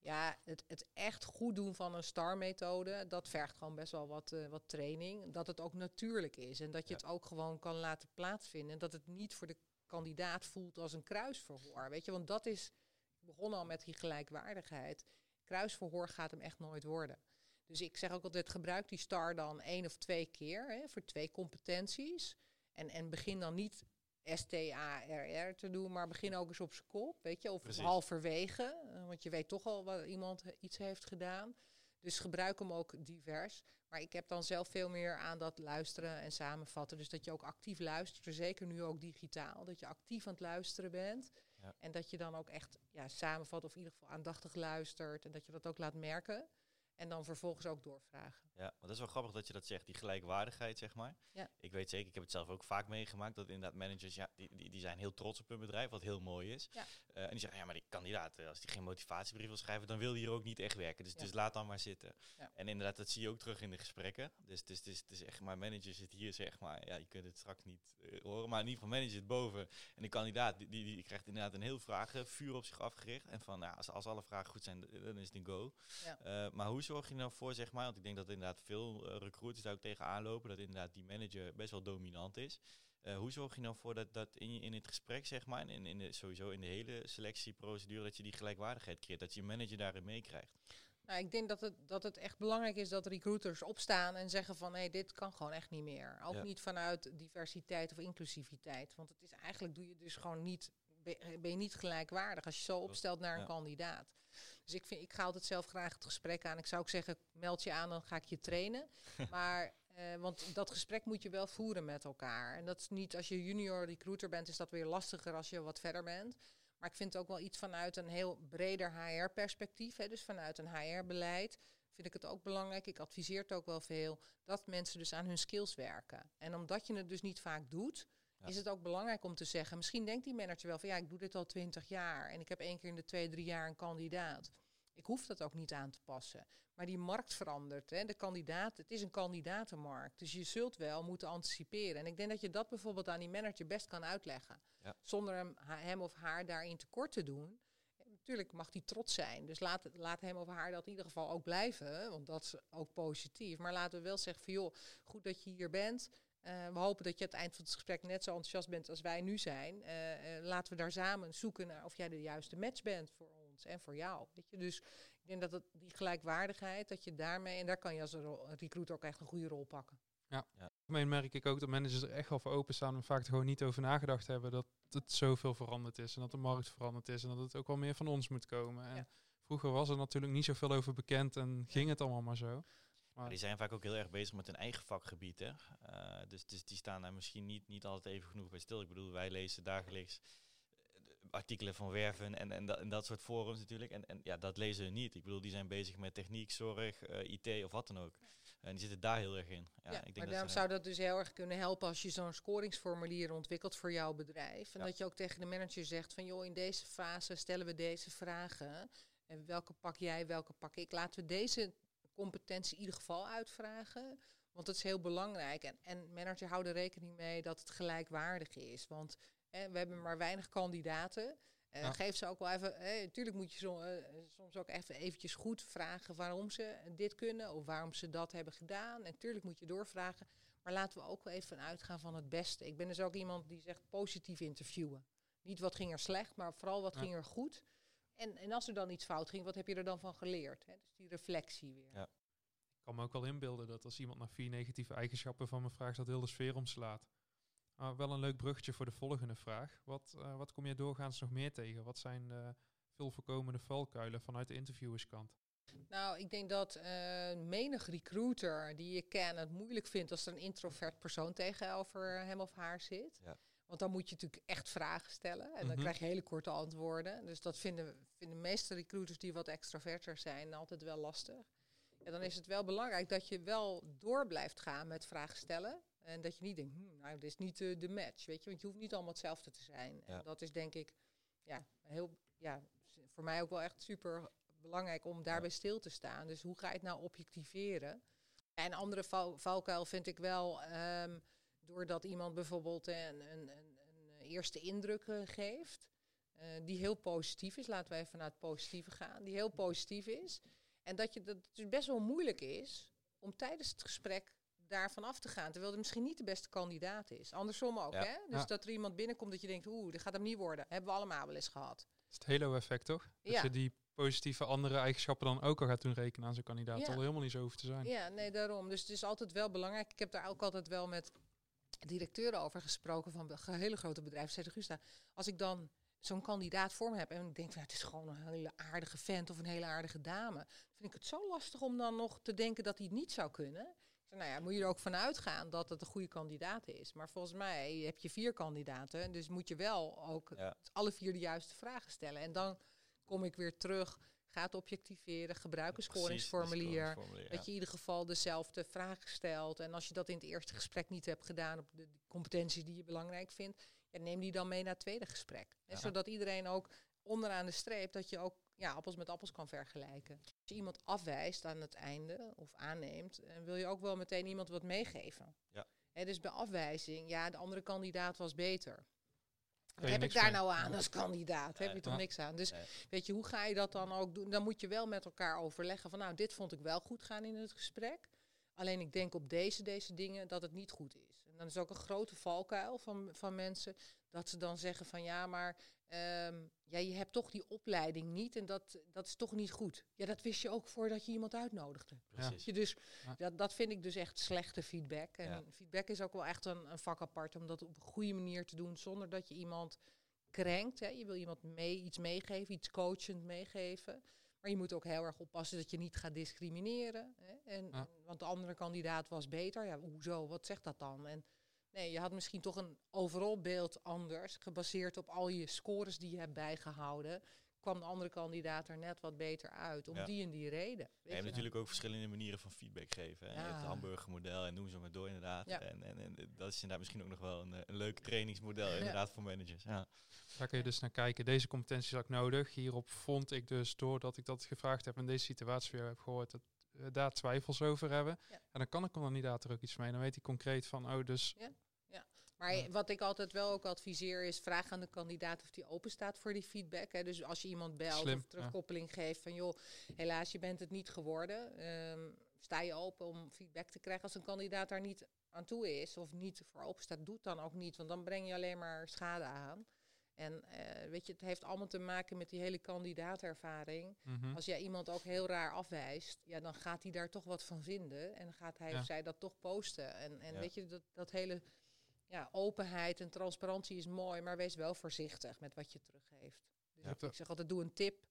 ja, het, het echt goed doen van een STAR-methode, dat vergt gewoon best wel wat, eh, wat training. Dat het ook natuurlijk is en dat je Ja. het ook gewoon kan laten plaatsvinden. En dat het niet voor de kandidaat voelt als een kruisverhoor. Weet je, want dat is, ik begon al met die gelijkwaardigheid. Kruisverhoor gaat hem echt nooit worden. Dus ik zeg ook altijd, gebruik die STAR dan één of twee keer hè, voor twee competenties. En, en begin dan niet S-T-A-R-R te doen, maar begin ook eens op zijn kop, weet je, of Precies. halverwege, eh, want je weet toch al wat iemand iets heeft gedaan. Dus gebruik hem ook divers. Maar ik heb dan zelf veel meer aan dat luisteren en samenvatten. Dus dat je ook actief luistert, zeker nu ook digitaal. Dat je actief aan het luisteren bent. Ja. En dat je dan ook echt ja, samenvat of in ieder geval aandachtig luistert. En dat je dat ook laat merken. En dan vervolgens ook doorvragen. Ja, maar dat is wel grappig dat je dat zegt, die gelijkwaardigheid, zeg maar. Ja. Ik weet zeker, ik heb het zelf ook vaak meegemaakt, dat inderdaad managers, ja, die, die, die zijn heel trots op hun bedrijf, wat heel mooi is. Ja. Eh, en die zeggen, ja, maar die kandidaat, eh, als die geen motivatiebrief wil schrijven, dan wil die hier ook niet echt werken. Dus, Ja. dus laat dan maar zitten. Ja. En inderdaad, dat zie je ook terug in de gesprekken. Dus, dus, dus, dus echt, maar manager zit hier, zeg maar, ja, je kunt het straks niet eh, horen, maar in ieder geval manager zit boven. En de kandidaat, die, die, die krijgt inderdaad een heel vragenvuur op zich afgericht. En van, nou, als, als alle vragen goed zijn, dan is het een go. Ja. Maar hoe zorg je nou voor, zeg maar, want ik denk dat inderdaad veel eh, recruiters daar ook tegen aanlopen, dat inderdaad die manager best wel dominant is. Eh, hoe zorg je nou voor dat, dat in, in het gesprek, zeg maar, en in, in de, sowieso in de hele selectieprocedure, dat je die gelijkwaardigheid creëert, dat je je manager daarin meekrijgt? Nou, ik denk dat het, dat het echt belangrijk is dat recruiters opstaan en zeggen van hé, dit kan gewoon echt niet meer. Ook Ja. niet vanuit diversiteit of inclusiviteit. Want het is eigenlijk doe je dus gewoon niet, ben ben je niet gelijkwaardig als je zo opstelt naar een Ja. kandidaat. Dus ik, vind, ik ga altijd zelf graag het gesprek aan. Ik zou ook zeggen, meld je aan, dan ga ik je trainen. maar, eh, want dat gesprek moet je wel voeren met elkaar. En dat is niet, als je junior recruiter bent, is dat weer lastiger als je wat verder bent. Maar ik vind het ook wel iets vanuit een heel breder HR-perspectief. Dus vanuit een HR-beleid vind ik het ook belangrijk. Ik adviseer het ook wel veel dat mensen dus aan hun skills werken. En omdat je het dus niet vaak doet, Ja. is het ook belangrijk om te zeggen. Misschien denkt die manager wel van ja, ik doe dit al twintig jaar en ik heb één keer in de twee, drie jaar een kandidaat. Ik hoef dat ook niet aan te passen. Maar die markt verandert. Hè. De kandidaat, het is een kandidatenmarkt. Dus je zult wel moeten anticiperen. En ik denk dat je dat bijvoorbeeld aan die manager best kan uitleggen. Ja. Zonder hem, hem of haar daarin tekort te doen. En natuurlijk mag die trots zijn. Dus laat, laat hem of haar dat in ieder geval ook blijven. Want dat is ook positief. Maar laten we wel zeggen van joh, goed dat je hier bent. Eh, we hopen dat je aan het eind van het gesprek net zo enthousiast bent als wij nu zijn. Eh, eh, laten we daar samen zoeken naar of jij de juiste match bent voor ons en voor jou. Weet je? Dus ik denk dat het, die gelijkwaardigheid, dat je daarmee, en daar kan je als een recruiter ook echt een goede rol pakken. Algemeen merk ik ook dat managers er echt wel voor openstaan, maar vaak er gewoon niet over nagedacht hebben dat het zoveel veranderd is en dat de markt veranderd is en dat het ook wel meer van ons moet komen. En Ja. vroeger was er natuurlijk niet zoveel over bekend en ging het allemaal maar zo. Maar die zijn vaak ook heel erg bezig met hun eigen vakgebied. Hè? Eh, dus, dus die staan daar misschien niet, niet altijd even genoeg bij stil. Ik bedoel, wij lezen dagelijks eh, artikelen van Werven en, en, dat, en dat soort forums natuurlijk. En, en ja, dat lezen ze niet. Ik bedoel, die zijn bezig met techniek, zorg, eh, IT of wat dan ook. En die zitten daar heel erg in. Ja, Ja, ik denk maar dat daarom zou dat dus heel erg kunnen helpen als je zo'n scoringsformulier ontwikkelt voor jouw bedrijf. En Ja. dat je ook tegen de manager zegt van joh, in deze fase stellen we deze vragen. En welke pak jij, welke pak ik? Laten we deze competentie in ieder geval uitvragen. Want dat is heel belangrijk. En, en manager houden rekening mee dat het gelijkwaardig is. Want hè, we hebben maar weinig kandidaten. Ja. Geef ze ook wel even. Natuurlijk moet je zo, eh, soms ook even eventjes goed vragen waarom ze dit kunnen of waarom ze dat hebben gedaan. En natuurlijk moet je doorvragen. Maar laten we ook wel even uitgaan van het beste. Ik ben dus ook iemand die zegt positief interviewen. Niet wat ging er slecht, maar vooral wat Ja. ging er goed. En, en als er dan iets fout ging, wat heb je er dan van geleerd? Hè? Dus die reflectie weer. Ja. Ik kan me ook wel inbeelden dat als iemand naar vier negatieve eigenschappen van me vraagt, dat heel de sfeer omslaat. Maar wel een leuk bruggetje voor de volgende vraag. Wat, eh, wat kom je doorgaans nog meer tegen? Wat zijn de veel voorkomende valkuilen vanuit de interviewerskant? Nou, ik denk dat eh, menig recruiter die je ken het moeilijk vindt als er een introvert persoon tegenover hem of haar zit. Ja. Want dan moet je natuurlijk echt vragen stellen en dan Mhm. krijg je hele korte antwoorden. Dus dat vinden, vinden de meeste recruiters die wat extroverter zijn altijd wel lastig. Ja, dan is het wel belangrijk dat je wel door blijft gaan met vragen stellen. En dat je niet denkt, hm, nou, dit is niet eh, de match, weet je. Want je hoeft niet allemaal hetzelfde te zijn. Ja. En dat is denk ik ja, heel, ja, voor mij ook wel echt super belangrijk om daarbij stil te staan. Dus hoe ga je het nou objectiveren? En andere val, valkuil vind ik wel, ehm, doordat iemand bijvoorbeeld een, een, een, een eerste indruk eh, geeft, eh, die heel positief is. Laten we even naar het positieve gaan. Die heel positief is. En dat, je, dat het dus best wel moeilijk is om tijdens het gesprek daarvan af te gaan. Terwijl het misschien niet de beste kandidaat is. Andersom ook, Ja. hè? Dus Ja. dat er iemand binnenkomt dat je denkt, oeh, dit gaat hem niet worden. Hebben we allemaal wel eens gehad. Dat is het Halo-effect, toch? Dat Ja. je die positieve andere eigenschappen dan ook al gaat doen rekenen aan zo'n kandidaat. Ja. Er helemaal niet zo hoeft te zijn. Ja, nee, daarom. Dus het is altijd wel belangrijk. Ik heb daar ook altijd wel met directeuren over gesproken van hele grote bedrijven. Zeiden Gusta, als ik dan zo'n kandidaat voor me heb en ik denk van ja, het is gewoon een hele aardige vent of een hele aardige dame, vind ik het zo lastig om dan nog te denken dat hij het niet zou kunnen. Zei, nou ja, moet je er ook van uitgaan dat het een goede kandidaat is. Maar volgens mij heb je vier kandidaten, dus moet je wel ook Ja. alle vier de juiste vragen stellen. En dan kom ik weer terug, gaat objectiveren, gebruik een Precies, scoringsformulier. Dat je in ieder geval dezelfde vragen stelt. En als je dat in het eerste gesprek niet hebt gedaan op de, competenties die je belangrijk vindt, ja, neem die dan mee naar het tweede gesprek. Ja. zodat iedereen ook onderaan de streep, dat je ook ja, appels met appels kan vergelijken. Als je iemand afwijst aan het einde of aanneemt, en wil je ook wel meteen iemand wat meegeven. Ja. Hè, dus bij afwijzing, ja, de andere kandidaat was beter. Wat heb ik daar mee. nou aan als kandidaat? Heb je toch niks aan? Dus Nee. Weet je, hoe ga je dat dan ook doen? Dan moet je wel met elkaar overleggen van, nou, dit vond ik wel goed gaan in het gesprek. Alleen ik denk op deze, deze dingen dat het niet goed is. En dan is ook een grote valkuil van, van mensen dat ze dan zeggen van, ja, maar ehm, ja, je hebt toch die opleiding niet en dat, dat is toch niet goed. Ja, dat wist je ook voordat je iemand uitnodigde. Precies. Je dus, Ja. dat, dat vind ik dus echt slechte feedback. En Ja. feedback is ook wel echt een, een vak apart om dat op een goede manier te doen zonder dat je iemand krenkt. Hè. Je wil iemand mee, iets meegeven, iets coachend meegeven. Maar je moet ook heel erg oppassen dat je niet gaat discrimineren. Hè. En, Ja. Want de andere kandidaat was beter. Ja, hoezo? Wat zegt dat dan? En nee, je had misschien toch een overal beeld anders. Gebaseerd op al je scores die je hebt bijgehouden. Kwam de andere kandidaat er net wat beter uit. Om Ja. die en die reden. je hebt natuurlijk ook verschillende manieren van feedback geven. hè. Je hebt het Ja. hamburgermodel en noem zo maar door inderdaad. Ja. En, en, en dat is inderdaad misschien ook nog wel een, eh, een leuk trainingsmodel inderdaad voor managers. Ja. Daar kun je dus naar kijken. Deze competenties had ik nodig. Hierop vond ik dus, doordat ik dat gevraagd heb en deze situatie weer heb gehoord, dat we daar twijfels over hebben. Ja. En dan kan ik kandidaat er ook iets mee. Dan weet hij concreet van, oh, dus Maar Ja. wat ik altijd wel ook adviseer is vraag aan de kandidaat of die open staat voor die feedback. Hè. Dus als je iemand belt Slim, of ja. terugkoppeling geeft van joh, helaas je bent het niet geworden. Ehm, sta je open om feedback te krijgen als een kandidaat daar niet aan toe is of niet voor open staat, doe het dan ook niet. Want dan breng je alleen maar schade aan. En eh, weet je, het heeft allemaal te maken met die hele kandidaatervaring. mhm. Als jij iemand ook heel raar afwijst, ja, dan gaat hij daar toch wat van vinden. En dan gaat hij Ja. of zij dat toch posten. En, en Ja. weet je, dat, dat hele ja, openheid en transparantie is mooi, maar wees wel voorzichtig met wat je teruggeeft. Dus Ja. ik, ik zeg altijd, doe een tip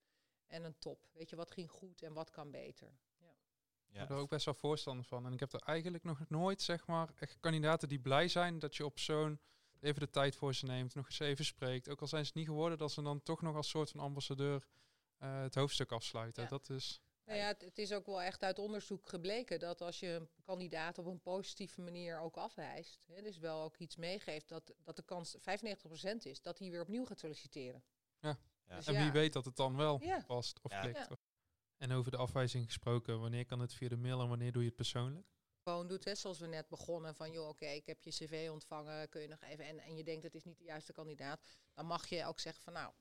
en een top. Weet je, wat ging goed en wat kan beter. Ik ben er ook best wel voorstander van. En ik heb er eigenlijk nog nooit, zeg maar, echt kandidaten die blij zijn dat je op zo'n even de tijd voor ze neemt, nog eens even spreekt. Ook al zijn ze het niet geworden, dat ze dan toch nog als soort van ambassadeur eh, het hoofdstuk afsluiten. Ja. Dat is. Nou ja, het, het is ook wel echt uit onderzoek gebleken dat als je een kandidaat op een positieve manier ook afwijst, hè, dus wel ook iets meegeeft, dat, dat de kans 95% is dat hij weer opnieuw gaat solliciteren. Ja. Ja. Dus en ja. wie weet dat het dan wel Ja. past of Ja. klikt. Ja. En over de afwijzing gesproken, wanneer kan het via de mail en wanneer doe je het persoonlijk? gewoon doet, hè, zoals we net begonnen, van joh, oké, ik heb je cv ontvangen, kun je nog even, en, en je denkt het is niet de juiste kandidaat, dan mag je ook zeggen van nou,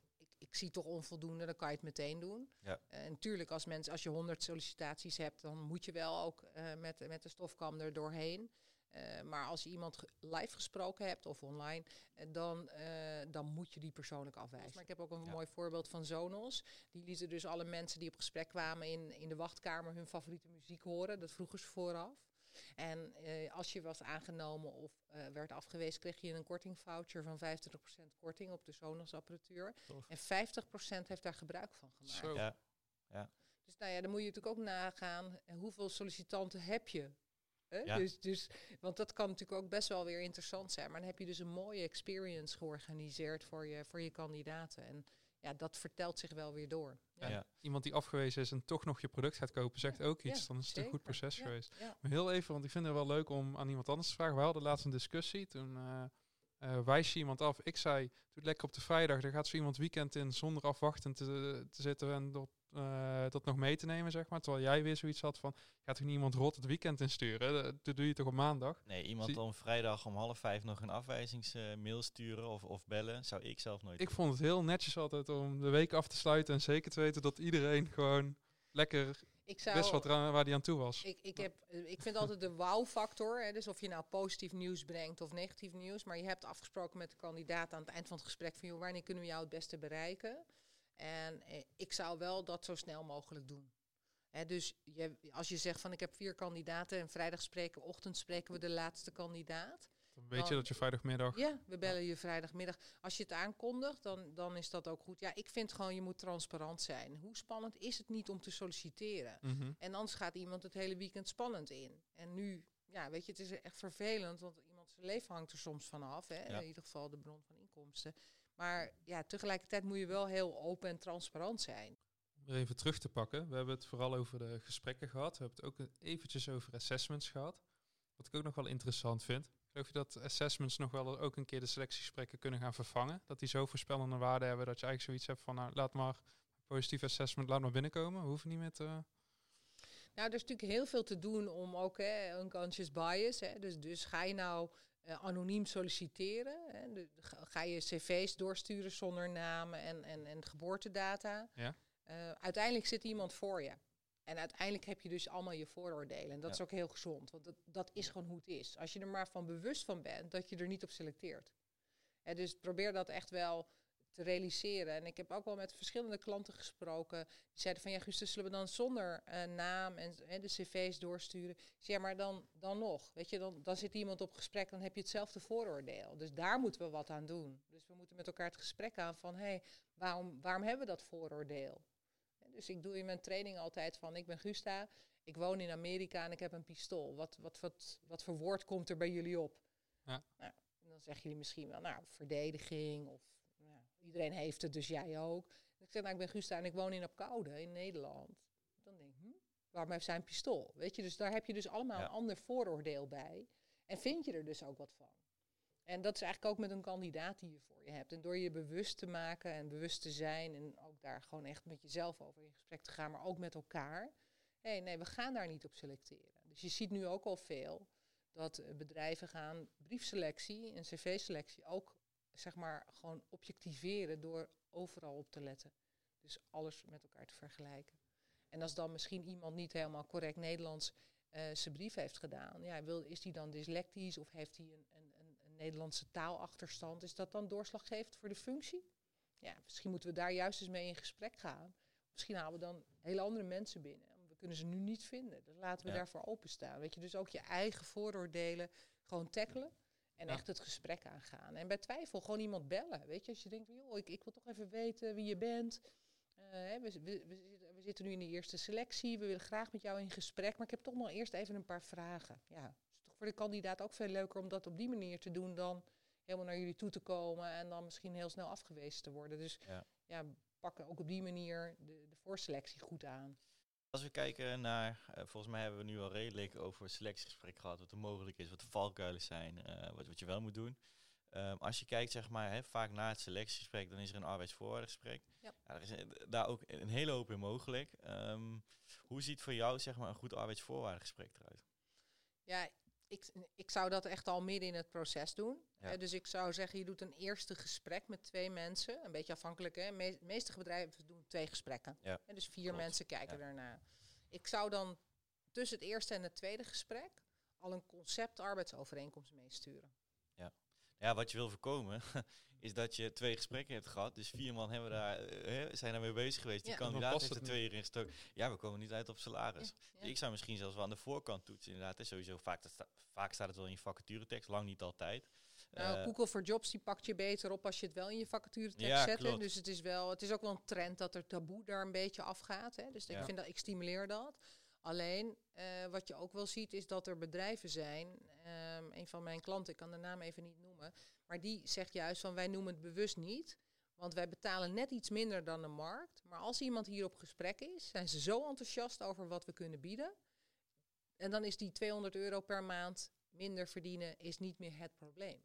ik, zie toch onvoldoende, dan kan je het meteen doen. Ja. En natuurlijk, als, mensen, als je 100 sollicitaties hebt, dan moet je wel ook eh, met, met de stofkam er doorheen. Eh, maar als je iemand live gesproken hebt of online, eh, dan, eh, dan moet je die persoonlijk afwijzen. Maar ik heb ook een Ja. mooi voorbeeld van Zonos. Die lieten dus alle mensen die op gesprek kwamen in, in de wachtkamer hun favoriete muziek horen. Dat vroegen ze vooraf. En eh, als je was aangenomen of eh, werd afgewezen, kreeg je een kortingvoucher van 25% korting op de Sonos-apparatuur. En 50% heeft daar gebruik van gemaakt. Zo. Ja. Dus nou ja, dan moet je natuurlijk ook nagaan, eh, hoeveel sollicitanten heb je? Hè? Ja. Dus, dus, want dat kan natuurlijk ook best wel weer interessant zijn. Maar dan heb je dus een mooie experience georganiseerd voor je, voor je kandidaten. En ja, dat vertelt zich wel weer door. Ja. Ja. Iemand die afgewezen is en toch nog je product gaat kopen, zegt ook iets. Ja, dan is het een goed proces Ja, geweest. ja. Maar heel even, want ik vind het wel leuk om aan iemand anders te vragen. We hadden laatst een discussie. Toen eh, eh, wijs je iemand af. Ik zei, doe het lekker op de vrijdag. Dan gaat zo iemand weekend in zonder afwachtend te, te zitten en dat, uh, dat nog mee te nemen, zeg maar. Terwijl jij weer zoiets had van, gaat toch niet iemand rot het weekend insturen? Dat doe je toch op maandag? Nee, iemand Zie- om vrijdag om half vijf nog een afwijzingsmail sturen of, of bellen, zou ik zelf nooit Ik doen. vond het heel netjes altijd om de week af te sluiten en zeker te weten dat iedereen gewoon lekker Ik zou, wist wat eraan, waar die aan toe was. Ik, ik, heb, eh, ik vind altijd de wow-factor, hè, dus of je nou positief nieuws brengt of negatief nieuws, maar je hebt afgesproken met de kandidaat aan het eind van het gesprek van, joh, wanneer kunnen we jou het beste bereiken? En eh, ik zou wel dat zo snel mogelijk doen. Hè, dus je, als je zegt van ik heb vier kandidaten en vrijdag spreken, ochtend spreken we de laatste kandidaat. Dan weet je dat je vrijdagmiddag... Ja, we bellen je vrijdagmiddag. Als je het aankondigt, dan, dan is dat ook goed. Ja, ik vind gewoon je moet transparant zijn. Hoe spannend is het niet om te solliciteren? Mhm. En anders gaat iemand het hele weekend spannend in. En nu, ja, weet je, het is echt vervelend, want iemand zijn leven hangt er soms vanaf. Hè? Ja. In ieder geval de bron van inkomsten. Maar ja, tegelijkertijd moet je wel heel open en transparant zijn. Om er even terug te pakken. We hebben het vooral over de gesprekken gehad. We hebben het ook eventjes over assessments gehad. Wat ik ook nog wel interessant vind. Geloof je dat assessments nog wel ook een keer de selectiegesprekken kunnen gaan vervangen? Dat die zo voorspellende waarde hebben dat je eigenlijk zoiets hebt van, nou, laat maar positief assessment, laat maar binnenkomen. We hoeven niet met... Nou, er is natuurlijk heel veel te doen om ook hè, unconscious bias. Hè, dus, dus ga je nou eh, anoniem solliciteren? Hè, de- ga, je cv's doorsturen zonder naam en, en, en geboortedata? Ja. Eh, uiteindelijk zit iemand voor je. En uiteindelijk heb je dus allemaal je vooroordelen. En dat Ja. is ook heel gezond, want dat, dat is gewoon hoe het is. Als je er maar van bewust van bent dat je er niet op selecteert. Hè, dus probeer dat echt wel te realiseren. En ik heb ook wel met verschillende klanten gesproken. Die zeiden van ja, Guus, dus zullen we dan zonder eh, naam en de cv's doorsturen? Ja, maar dan, dan nog. Weet je, dan, dan zit iemand op gesprek, dan heb je hetzelfde vooroordeel. Dus daar moeten we wat aan doen. Dus we moeten met elkaar het gesprek aan van hé, hey, waarom, waarom hebben we dat vooroordeel? Dus ik doe in mijn training altijd van ik ben Gusta, ik woon in Amerika en ik heb een pistool. Wat, wat, wat, wat voor woord komt er bij jullie op? Ja. Nou, en dan zeggen jullie misschien wel, nou, verdediging of iedereen heeft het, dus jij ook. Ik zeg, nou, ik ben Gusta en ik woon in Apkoude in Nederland. Dan denk ik, hm, waarom heeft zij een pistool? Weet je, dus daar heb je dus allemaal Ja. een ander vooroordeel bij. En vind je er dus ook wat van. En dat is eigenlijk ook met een kandidaat die je voor je hebt. En door je bewust te maken en bewust te zijn en ook daar gewoon echt met jezelf over in gesprek te gaan, maar ook met elkaar. Hé, nee, we gaan daar niet op selecteren. Dus je ziet nu ook al veel dat eh, bedrijven gaan briefselectie en cv-selectie ook zeg maar gewoon objectiveren door overal op te letten. Dus alles met elkaar te vergelijken. En als dan misschien iemand niet helemaal correct Nederlands eh, zijn brief heeft gedaan, ja, wil, is die dan dyslectisch of heeft hij een, een, een, een Nederlandse taalachterstand? Is dat dan doorslaggevend voor de functie? Ja, misschien moeten we daar juist eens mee in gesprek gaan. Misschien halen we dan hele andere mensen binnen. We kunnen ze nu niet vinden. Dus laten we Ja. daarvoor openstaan. Weet je, dus ook je eigen vooroordelen gewoon tackelen. En Ja. echt het gesprek aangaan. En bij twijfel gewoon iemand bellen. Weet je, als je denkt, joh, ik, ik wil toch even weten wie je bent. Eh, hè, we, we, we, zitten- we zitten nu in de eerste selectie. We willen graag met jou in gesprek. Maar ik heb toch nog eerst even een paar vragen. Ja, het is toch voor de kandidaat ook veel leuker om dat op die manier te doen dan helemaal naar jullie toe te komen en dan misschien heel snel afgewezen te worden. Dus Ja. ja, pakken ook op die manier de, de voorselectie goed aan. Als we kijken naar, eh, volgens mij hebben we nu al redelijk over selectiegesprek gehad, wat er mogelijk is, wat de valkuilen zijn, eh, wat, wat je wel moet doen. Ehm, als je kijkt, zeg maar, hè, vaak na het selectiegesprek, dan is er een arbeidsvoorwaardengesprek. Ja. er is daar ook een hele hoop in mogelijk. Ehm, hoe ziet voor jou, zeg maar, een goed arbeidsvoorwaardengesprek eruit? Ja, ik, ik zou dat echt al midden in het proces doen. Ja. Eh, dus ik zou zeggen, je doet een eerste gesprek met twee mensen. Een beetje afhankelijk, hè. De meeste bedrijven doen twee gesprekken. Ja, dus vier klopt. mensen kijken Ja. daarna. Ik zou dan tussen het eerste en het tweede gesprek al een concept arbeidsovereenkomst meesturen. Ja, wat je wil voorkomen, is dat je twee gesprekken hebt gehad. Dus vier man hebben daar, eh, hè, zijn daarmee bezig geweest. Die Ja. Kandidaat heeft er twee in gestoken. Ja, we komen niet uit op salaris. Ja. Dus ik zou misschien zelfs wel aan de voorkant toetsen, inderdaad. Hè. Sowieso, vaak, dat sta- vaak staat het wel in je vacaturetekst, lang niet altijd. Nou, Eh, Google for Jobs die pakt je beter op als je het wel in je vacaturetekst Ja, zet. hè. Dus het is wel, het is ook wel een trend dat er taboe daar een beetje afgaat. Hè. Dus ik vind dat ik stimuleer dat. Alleen eh, wat je ook wel ziet is dat er bedrijven zijn. ehm, een van mijn klanten, ik kan de naam even niet noemen, maar die zegt juist van wij noemen het bewust niet. Want wij betalen net iets minder dan de markt. Maar als iemand hier op gesprek is, zijn ze zo enthousiast over wat we kunnen bieden. En dan is die 200 euro per maand minder verdienen is niet meer het probleem.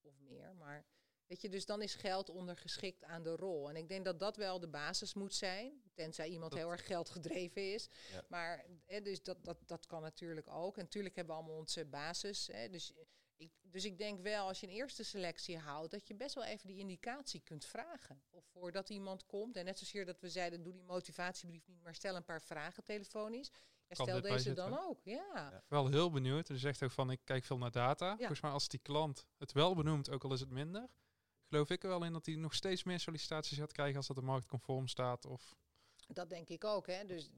of meer. Maar weet je, dus dan is geld ondergeschikt aan de rol. En ik denk dat dat wel de basis moet zijn. Tenzij iemand Dat- heel erg geldgedreven is. Ja. Maar hè, dus dat, dat, dat kan natuurlijk ook. En natuurlijk hebben we allemaal onze basis. Hè, dus, ik, dus ik denk wel, als je een eerste selectie houdt, dat je best wel even die indicatie kunt vragen. Of voordat iemand komt. En net zozeer dat we zeiden, doe die motivatiebrief niet, maar stel een paar vragen telefonisch. Ja, Kan stel deze dan ook. Ja. Ja. Wel heel benieuwd. Je zegt ook van ik kijk veel naar data. Volgens mij als die klant het wel benoemt, ook al is het minder, geloof ik er wel in dat hij nog steeds meer sollicitaties gaat krijgen als dat de markt conform staat. Of Dat denk ik ook. Hè. Dus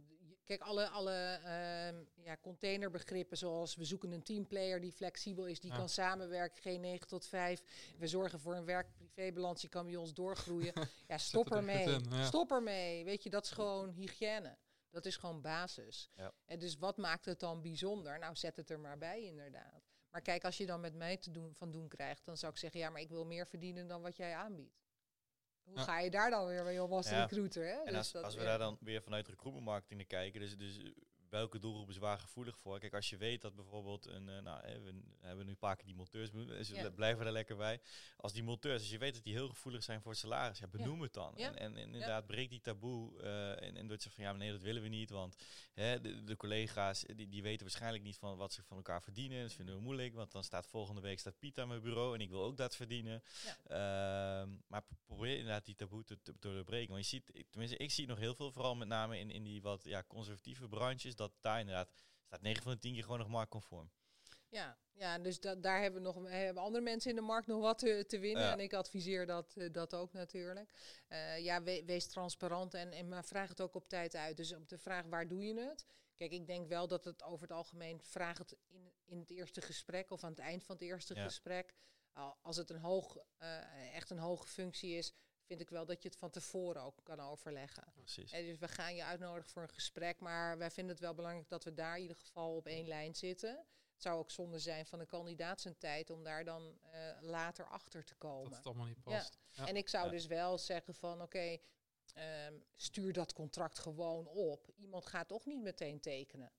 kijk, alle, alle ehm, ja, containerbegrippen zoals we zoeken een teamplayer die flexibel is, die Ja. kan samenwerken, geen 9 tot 5. We zorgen voor een werk-privébalans, die kan bij ons doorgroeien. Ja, stop er ermee. ja. Stop ermee. Weet je, dat is gewoon hygiëne. Dat is gewoon basis. En dus wat maakt het dan bijzonder? Nou, zet het er maar bij inderdaad. Maar kijk, als je dan met mij te doen, van doen krijgt, dan zou ik zeggen, ja, maar ik wil meer verdienen dan wat jij aanbiedt. Hoe Ja. ga je daar dan weer mee om als Ja. recruiter? Hè? En Dus als, dat- als we daar dan weer vanuit recruitment marketing naar kijken, dus, dus welke doelgroep is waar gevoelig voor? Kijk, als je weet dat bijvoorbeeld een, eh, nou, we hebben nu een paar keer die monteurs dus Ja. we blijven er lekker bij. Als die monteurs, als je weet dat die heel gevoelig zijn voor het salaris, ja, benoem het dan. Ja. En, inderdaad, breek die taboe eh, en, en zeggen van ja, nee, dat willen we niet, want hè, de, de collega's eh, die, die weten waarschijnlijk niet van wat ze van elkaar verdienen. Dat vinden we moeilijk, want dan staat volgende week staat Piet aan mijn bureau en ik wil ook dat verdienen. Ehm, maar pro- probeer inderdaad die taboe te, te, te doorbreken. Want je ziet, ik- tenminste, ik zie nog heel veel, vooral met name in, in die wat ja, conservatieve branches, dat daar inderdaad staat 9 van de 10 keer gewoon nog marktconform. Ja, ja dus da daar hebben, we nog, hebben andere mensen in de markt nog wat te, te winnen. Ja. En ik adviseer dat, eh, dat ook natuurlijk. Eh, ja, we- wees transparant en, en maar vraag het ook op tijd uit. Dus op de vraag waar doe je het? Kijk, ik denk wel dat het over het algemeen vraag het in, in het eerste gesprek of aan het eind van het eerste Ja. gesprek. Al- als het een hoog, eh, echt een hoge functie is, vind ik wel dat je het van tevoren ook kan overleggen. Precies. En dus we gaan je uitnodigen voor een gesprek, maar wij vinden het wel belangrijk dat we daar in ieder geval op één lijn zitten. Het zou ook zonde zijn van de kandidaat zijn tijd om daar dan eh, later achter te dat komen. het allemaal niet past. Ja. En ik zou Ja. dus wel zeggen van oké, ehm, stuur dat contract gewoon op. Iemand gaat toch niet meteen tekenen.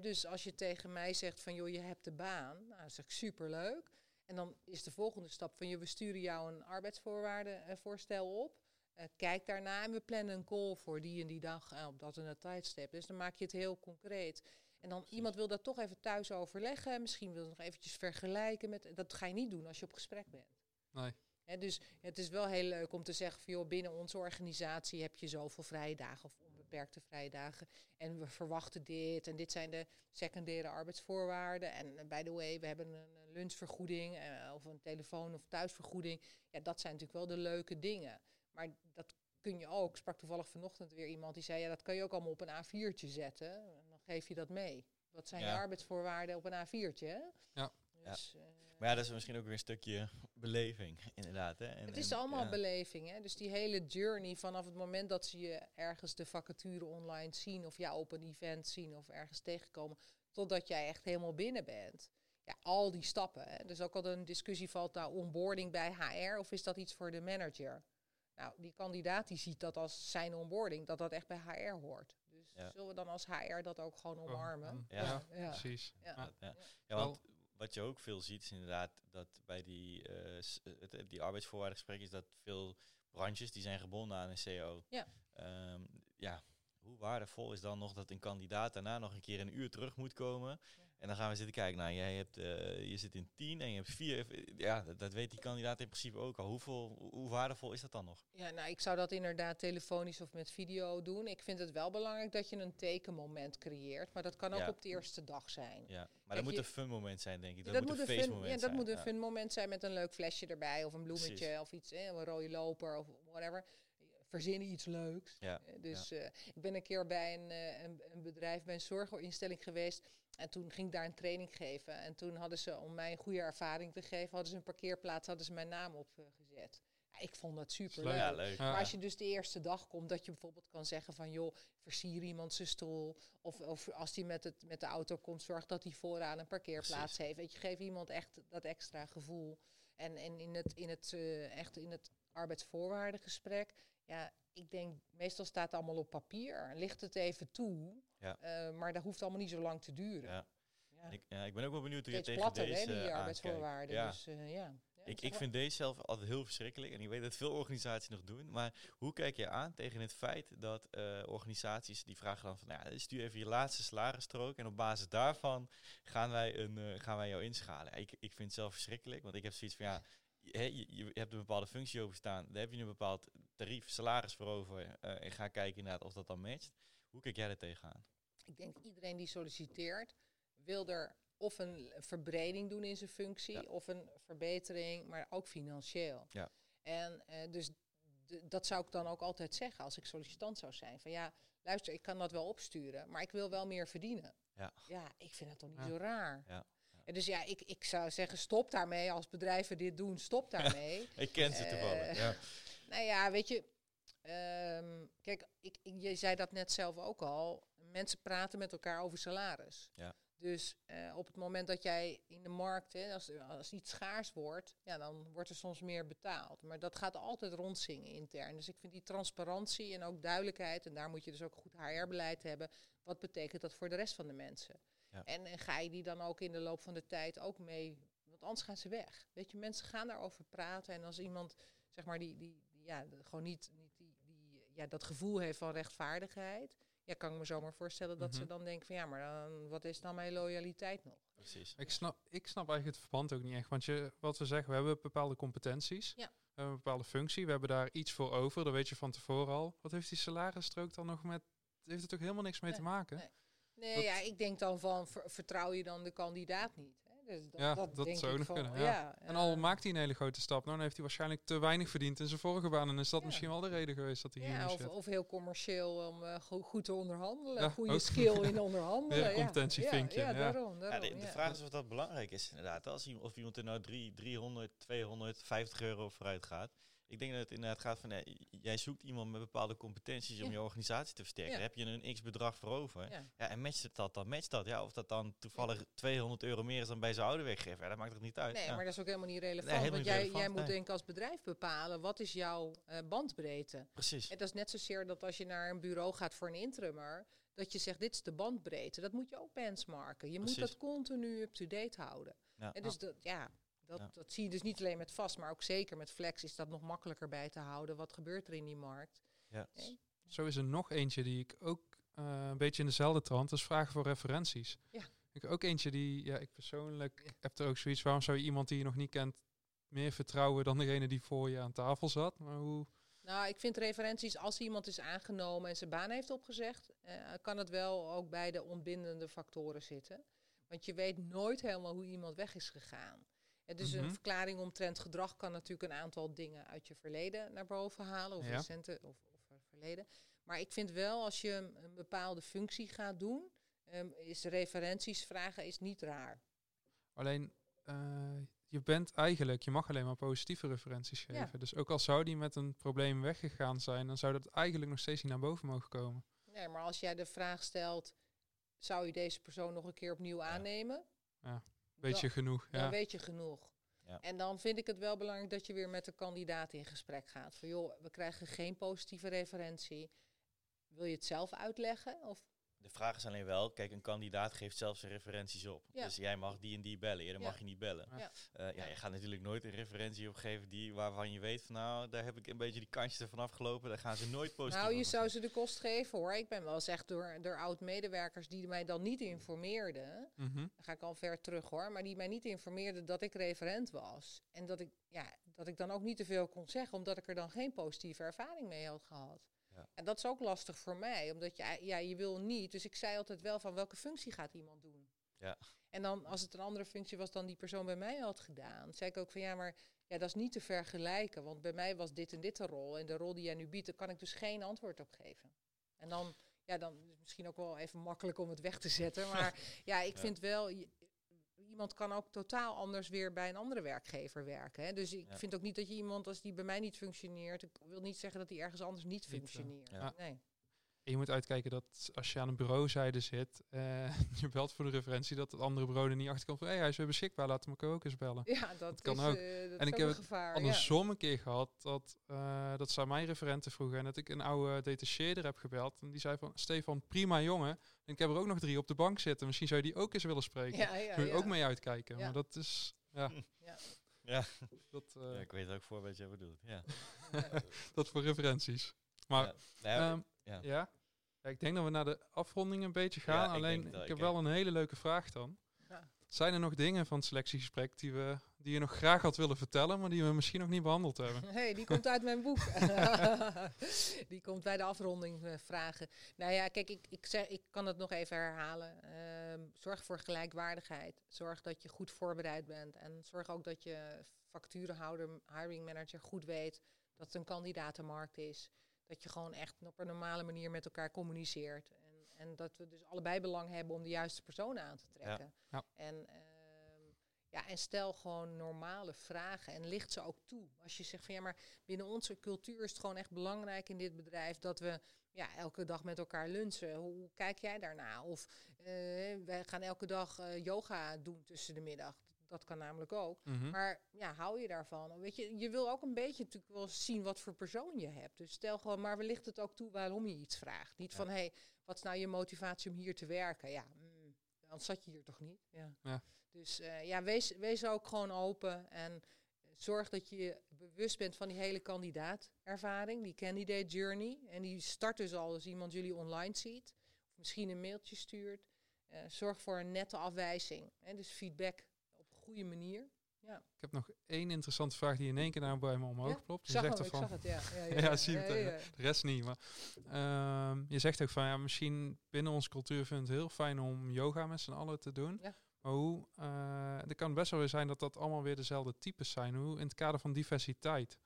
Dus als je tegen mij zegt van joh, je hebt de baan, nou, dan zeg ik superleuk. En dan is de volgende stap van joh, we sturen jou een arbeidsvoorwaardenvoorstel op. Eh, kijk daarna en we plannen een call voor die en die dag en op dat en dat tijdstip. Dus dan maak je het heel concreet. En dan iemand wil dat toch even thuis overleggen. Misschien wil het nog eventjes vergelijken met. Dat ga je niet doen als je op gesprek bent. Nee. Hè, dus het is wel heel leuk om te zeggen van joh, binnen onze organisatie heb je zoveel vrije dagen of onbeperkte vrije dagen. En we verwachten dit en dit zijn de secundaire arbeidsvoorwaarden. En eh, by the way, we hebben een lunchvergoeding eh, of een telefoon- of thuisvergoeding. Ja, dat zijn natuurlijk wel de leuke dingen. Maar dat kun je ook. Ik sprak toevallig vanochtend weer iemand die zei, ja, dat kan je ook allemaal op een A4'tje zetten. En dan geef je dat mee. Wat zijn je Ja. arbeidsvoorwaarden op een A4'tje, hè? Ja. Dus, eh, Maar ja, dat is misschien ook weer een stukje beleving, inderdaad. Hè? En, Het is en, allemaal ja. beleving. Hè? Dus die hele journey vanaf het moment dat ze je ergens de vacature online zien of jou op een event zien of ergens tegenkomen, totdat jij echt helemaal binnen bent. Ja, al die stappen. Hè? Dus ook al een discussie valt nou onboarding bij HR of is dat iets voor de manager? Nou, die kandidaat die ziet dat als zijn onboarding, dat dat echt bij HR hoort. Dus Ja. zullen we dan als HR dat ook gewoon omarmen? aan. Ja. Ja, ja. precies. Ja. Ja. Want wat je ook veel ziet is inderdaad dat bij die, eh, s- het, het- die arbeidsvoorwaardengesprekken is dat veel branches die zijn gebonden aan een CO. Ja. Ehm, ja, hoe waardevol is dan nog dat een kandidaat daarna nog een keer een uur terug moet komen? En dan gaan we zitten kijken. Nou, jij hebt, eh, je zit in tien en je hebt vier. Ja, dat, dat weet die kandidaat in principe ook al. Hoeveel, hoe waardevol is dat dan nog? Ja, nou, ik zou dat inderdaad telefonisch of met video doen. Ik vind het wel belangrijk dat je een tekenmoment creëert. Maar dat kan ook Ja. op de eerste dag zijn. Ja, maar Kijk, dat moet je- een fun moment zijn, denk ik. Dat, dat moet een feestmoment ja, dat zijn. moet een Ja. fun moment zijn met een leuk flesje erbij. Of een bloemetje Precies. of iets, hè, een rode loper of whatever. Verzinnen iets leuks. Ja, Eh, Dus eh, ik ben een keer bij een, eh, een, een bedrijf, bij een zorginstelling geweest. En toen ging ik daar een training geven. En toen hadden ze, om mij een goede ervaring te geven, hadden ze een parkeerplaats, hadden ze mijn naam opgezet. Ja, ik vond dat super leuk. Ja, leuk. Maar als je dus de eerste dag komt, dat je bijvoorbeeld kan zeggen van joh, versier iemand zijn stoel. Of, of als die met, het, met de auto komt, zorg dat hij vooraan een parkeerplaats Precies. heeft. Weet je, geef iemand echt dat extra gevoel. En, en in het, in het, eh, echt in het arbeidsvoorwaardengesprek, ja, ik denk, meestal staat het allemaal op papier. Ligt het even toe, Ja. eh, maar dat hoeft allemaal niet zo lang te duren. Ja. Ja. Ik, ja, ik ben ook wel benieuwd hoe je tegen platter, deze hè, die arbeidsvoorwaarden. Ja. Dus eh, ja. ja. Ik, ik vind deze zelf altijd heel verschrikkelijk. En ik weet dat veel organisaties nog doen. Maar hoe kijk je aan tegen het feit dat eh, organisaties die vragen dan van... Nou ja, stuur even je laatste salarisstrook. En op basis daarvan gaan wij, een, gaan wij jou inschalen. Ik, ik vind het zelf verschrikkelijk. Want ik heb zoiets van ja... je, je hebt een bepaalde functie overstaan. Daar heb je een bepaald tarief, salaris voor over. eh, en ga kijken inderdaad of dat dan matcht. Hoe kijk jij er tegenaan? Ik denk iedereen die solliciteert wil er of een verbreding doen in zijn functie Ja. of een verbetering, maar ook financieel. Ja. En eh, dus dat zou ik dan ook altijd zeggen als ik sollicitant zou zijn. Van ja, luister, ik kan dat wel opsturen, maar ik wil wel meer verdienen. Ja. Ja, ik vind dat toch niet Ja. zo raar. Ja. En dus ja, ik, ik zou zeggen, stop daarmee. Als bedrijven dit doen, stop daarmee. Ik ken ze toevallig. Eh, Ja. Nou ja, weet je, ehm, kijk, ik, ik- je zei dat net zelf ook al. Mensen praten met elkaar over salaris. Ja. Dus eh, op het moment dat jij in de markt, hè, als, als iets schaars wordt, ja, dan wordt er soms meer betaald. Maar dat gaat altijd rondzingen intern. Dus ik vind die transparantie en ook duidelijkheid, en daar moet je dus ook goed HR-beleid hebben. Wat betekent dat voor de rest van de mensen? Ja. En, en ga je die dan ook in de loop van de tijd ook mee, want anders gaan ze weg. Weet je, mensen gaan daarover praten. En als iemand, zeg maar, die, die, ja, gewoon niet, niet die, die, ja, dat gevoel heeft van rechtvaardigheid. Ja, kan ik me zomaar voorstellen dat ze Mhm. dan denken van ja, maar dan, wat is dan mijn loyaliteit nog? Precies. Ik snap, ik snap eigenlijk het verband ook niet echt. Want je, wat we zeggen, we hebben bepaalde competenties. Ja. We hebben een bepaalde functie. We hebben daar iets voor over. Dat weet je van tevoren al. Wat heeft die salarisstrook dan nog met... Heeft er toch helemaal niks mee Nee, te maken? nee. Nee, Dat- ja, ik denk dan van ver- vertrouw je dan de kandidaat niet? Dus dat, Ja, dat, dat denk zou ik nog van, kunnen, Ja. ja. En al maakt hij een hele grote stap, nou, dan heeft hij waarschijnlijk te weinig verdiend in zijn vorige baan. En is dat Ja. misschien wel de reden geweest dat hij hier of, zit. of heel commercieel om eh, go- goed te onderhandelen. Ja, goede ook. skill in onderhandelen. Ja. competentievinkje, Ja, ja, ja. daarom. De, vraag is of dat belangrijk is inderdaad. Als of iemand er nou drie, 300, 200, 50 euro vooruit gaat. Ik denk dat het inderdaad gaat van, eh, jij zoekt iemand met bepaalde competenties om je organisatie te versterken. Daar heb je een x bedrag voor over. Ja. En matcht dat dan? Matcht dat? Ja, of dat dan toevallig 200 euro meer is dan bij zijn oude werkgever. Ja, dat maakt het niet uit. Nee, maar dat is ook helemaal niet relevant. helemaal want niet jij, relevant, jij moet denk ik als bedrijf bepalen, wat is jouw eh, bandbreedte? Precies. En dat is net zozeer dat als je naar een bureau gaat voor een interimmer, dat je zegt, dit is de bandbreedte. Dat moet je ook benchmarken. Je moet dat continu up-to-date houden. Ja. En dus dat, ja, dat, Ja. dat zie je dus niet alleen met vast, maar ook zeker met flex is dat nog makkelijker bij te houden. Wat gebeurt er in die markt? Ja. Nee. Zo is er nog eentje die ik ook eh, een beetje in dezelfde trant, dus vragen voor referenties. Ja. Ik ook eentje die, ja, ik persoonlijk heb er ook zoiets, waarom zou je iemand die je nog niet kent meer vertrouwen dan degene die voor je aan tafel zat? Maar hoe, Nou, ik vind referenties, als iemand is aangenomen en zijn baan heeft opgezegd, eh, kan het wel ook bij de ontbindende factoren zitten. Want je weet nooit helemaal hoe iemand weg is gegaan. En dus Mhm. een verklaring omtrent gedrag kan natuurlijk een aantal dingen uit je verleden naar boven halen, of Ja. recente of, of eh, verleden. Maar ik vind wel, als je een, bepaalde functie gaat doen, ehm, is referenties vragen is niet raar. alleen, eh, je bent eigenlijk, je mag alleen maar positieve referenties Ja. geven. Dus ook al zou die met een probleem weggegaan zijn, dan zou dat eigenlijk nog steeds niet naar boven mogen komen. Nee, maar als jij de vraag stelt, zou je deze persoon nog een keer opnieuw aannemen? Weet je Dan- genoeg? dan Ja. weet je genoeg. Ja. En dan vind ik het wel belangrijk dat je weer met de kandidaat in gesprek gaat. Van joh, we krijgen geen positieve referentie. Wil je het zelf uitleggen? Of De vraag is alleen wel, kijk, een kandidaat geeft zelf zijn referenties op. Ja. Dus jij mag die en die bellen, eerder Ja. mag je niet bellen. Ja. Eh, ja, je gaat natuurlijk nooit een referentie opgeven die, waarvan je weet van nou, daar heb ik een beetje die kantjes ervan afgelopen. Daar gaan ze nooit positief nou, je zou ze de kost geven hoor. Ik ben wel eens echt door, door oud-medewerkers die mij dan niet informeerden. Dan ga ik al ver terug hoor. Maar die mij niet informeerden dat ik referent was. En dat ik, ja, dat ik dan ook niet te veel kon zeggen, omdat ik er dan geen positieve ervaring mee had gehad. Ja. En dat is ook lastig voor mij, omdat je, ja, je wil niet. Dus ik zei altijd wel van welke functie gaat iemand doen. Ja. En dan als het een andere functie was dan die persoon bij mij had gedaan, zei ik ook van ja, maar ja, dat is niet te vergelijken. Want bij mij was dit en dit de rol. En de rol die jij nu biedt, daar kan ik dus geen antwoord op geven. En dan, ja, dan is het misschien ook wel even makkelijk om het weg te zetten. Maar ja, ik Ja. vind wel, iemand kan ook totaal anders weer bij een andere werkgever werken. Hè? Dus ik Ja. vind ook niet dat je iemand, als die bij mij niet functioneert, ik wil niet zeggen dat die ergens anders niet eh, functioneert. ja. Nee. En je moet uitkijken dat als je aan een bureauzijde zit, eh, je belt voor de referentie, dat het andere bureau er niet achter komt van, hé, hij is weer beschikbaar, laat hem ook eens bellen. Ja, dat, kan is, ook. eh, dat En is ik ook heb een het gevaar. ja. Andersom een keer gehad dat, eh, dat ze aan mijn referenten vroegen en dat ik een oude detacheerder heb gebeld. En die zei van, Stefan, prima jongen. En ik heb er ook nog drie op de bank zitten. Misschien zou je die ook eens willen spreken. Ja, ja, Moet je ja. ook mee uitkijken. Ja. Maar dat is, ja. Ja. Dat, eh, Ja, ik weet welk voorbeeld jij bedoelt. Ja. dat voor referenties. Maar Ja. Nou ja, ehm, ja. ja. Ja, ik denk dat we naar de afronding een beetje Ja, gaan. ik Alleen, ik, heb ik- wel een hele leuke vraag dan. Ja. Zijn er nog dingen van het selectiegesprek die, we, die je nog graag had willen vertellen, maar die we misschien nog niet behandeld hebben? hey, die komt uit mijn boek. die komt bij de afronding eh, vragen. Nou ja, kijk, ik, ik, zeg, ik kan het nog even herhalen. Ehm, zorg voor gelijkwaardigheid. Zorg dat je goed voorbereid bent. En zorg ook dat je facturenhouder, hiring manager goed weet dat het een kandidatenmarkt is. Dat je gewoon echt op een normale manier met elkaar communiceert. En, en dat we dus allebei belang hebben om de juiste personen aan te trekken. Ja. En, ehm, ja, en stel gewoon normale vragen en licht ze ook toe. Als je zegt van ja, maar binnen onze cultuur is het gewoon echt belangrijk in dit bedrijf dat we ja, elke dag met elkaar lunchen. Hoe, hoe kijk jij daarna? Of eh, wij gaan elke dag eh, yoga doen tussen de middag. Dat kan namelijk ook. Mhm. Maar ja, hou je daarvan? Weet je, je wil ook een beetje natuurlijk wel zien wat voor persoon je hebt. Dus stel gewoon, maar we lichten het ook toe waarom je iets vraagt. Niet Ja. van, hé, hey, wat is nou je motivatie om hier te werken? Ja, mm, anders zat je hier toch niet? Ja. Ja. Dus eh, ja, wees, wees ook gewoon open en zorg dat je bewust bent van die hele kandidaatervaring, die candidate journey. En die start dus al als iemand jullie online ziet, of misschien een mailtje stuurt. Eh, zorg voor een nette afwijzing. Hè, dus feedback goede manier. Ik heb nog één interessante vraag die in één keer nou bij me omhoog Ja, plopt. Ik Je zag zegt hem, ik ervan, zag het, ja. Ja, Ja, zie ja, ja, ja. de rest niet. Maar ehm, je zegt ook van ja, misschien binnen onze cultuur vindt het heel fijn om yoga met z'n allen te doen. Ja. Maar hoe, eh het kan best wel weer zijn dat dat allemaal weer dezelfde types zijn. Hoe in het kader van diversiteit,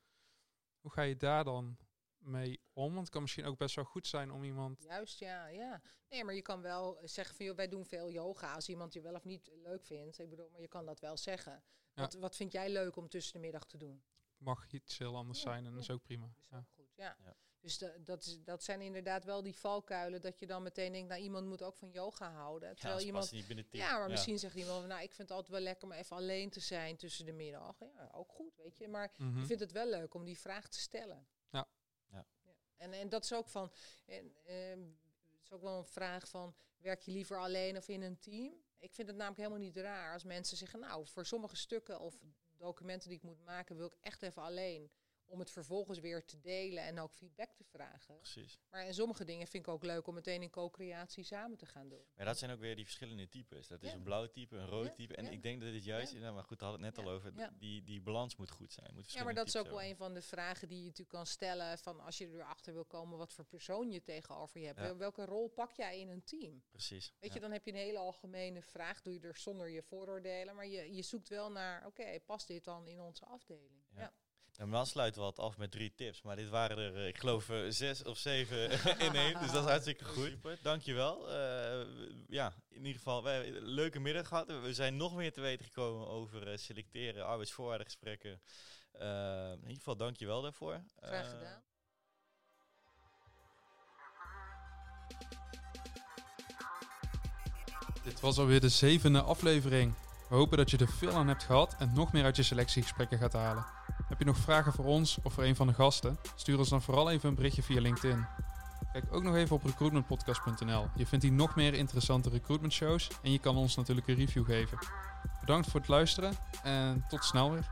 hoe ga je daar dan mee om? Want het kan misschien ook best wel goed zijn om iemand. Juist, ja, ja. Nee, maar je kan wel zeggen van, joh, wij doen veel yoga. Als iemand je wel of niet leuk vindt, ik bedoel, maar je kan dat wel zeggen. Ja. Wat, wat vind jij leuk om tussen de middag te doen? Mag iets heel anders Ja, zijn en dat is ook prima. Is ook goed, ja. Ja. Dus da- dat, is, dat zijn inderdaad wel die valkuilen, dat je dan meteen denkt, nou, iemand moet ook van yoga houden. Ja, Terwijl iemand niet. Ja, maar misschien zegt iemand, nou, ik vind het altijd wel lekker om even alleen te zijn tussen de middag. Ja, ook goed, weet je. Maar Mhm. je vindt het wel leuk om die vraag te stellen. Ja. En, en dat is ook van, en, ehm, het is ook wel een vraag van, werk je liever alleen of in een team? Ik vind het namelijk helemaal niet raar als mensen zeggen, nou, voor sommige stukken of documenten die ik moet maken, wil ik echt even alleen. Om het vervolgens weer te delen en ook feedback te vragen. Precies. Maar in sommige dingen vind ik ook leuk om meteen in co-creatie samen te gaan doen. Maar dat zijn ook weer die verschillende types. Dat is Ja. een blauw type, een rood Ja, type. En ja. ik denk dat dit juist, nou, maar goed, we hadden het net al over, die, die balans moet goed zijn. Moet Ja, maar dat is ook wel een van de vragen die je natuurlijk kan stellen. Van als je erachter wil komen wat voor persoon je tegenover je hebt. Welke rol pak jij in een team? Precies. Weet je, dan heb je een hele algemene vraag. Doe je er zonder je vooroordelen. Maar je, je zoekt wel naar, oké, past dit dan in onze afdeling? Ja. Nou, maar dan sluiten we het af met drie tips. Maar dit waren er, eh, ik geloof, eh, zes of zeven in één. Dus dat is hartstikke goed. Super, dankjewel. Eh, ja, in ieder geval, hebben een leuke middag gehad. We zijn nog meer te weten gekomen over eh, selecteren, arbeidsvoorwaardengesprekken. In ieder geval, dankjewel daarvoor. Graag gedaan. Dit was alweer de zevende aflevering. We hopen dat je er veel aan hebt gehad en nog meer uit je selectiegesprekken gaat halen. Heb je nog vragen voor ons of voor een van de gasten? Stuur ons dan vooral even een berichtje via LinkedIn. Kijk ook nog even op recruitmentpodcast.nl. Je vindt hier nog meer interessante recruitment shows en je kan ons natuurlijk een review geven. Bedankt voor het luisteren en tot snel weer.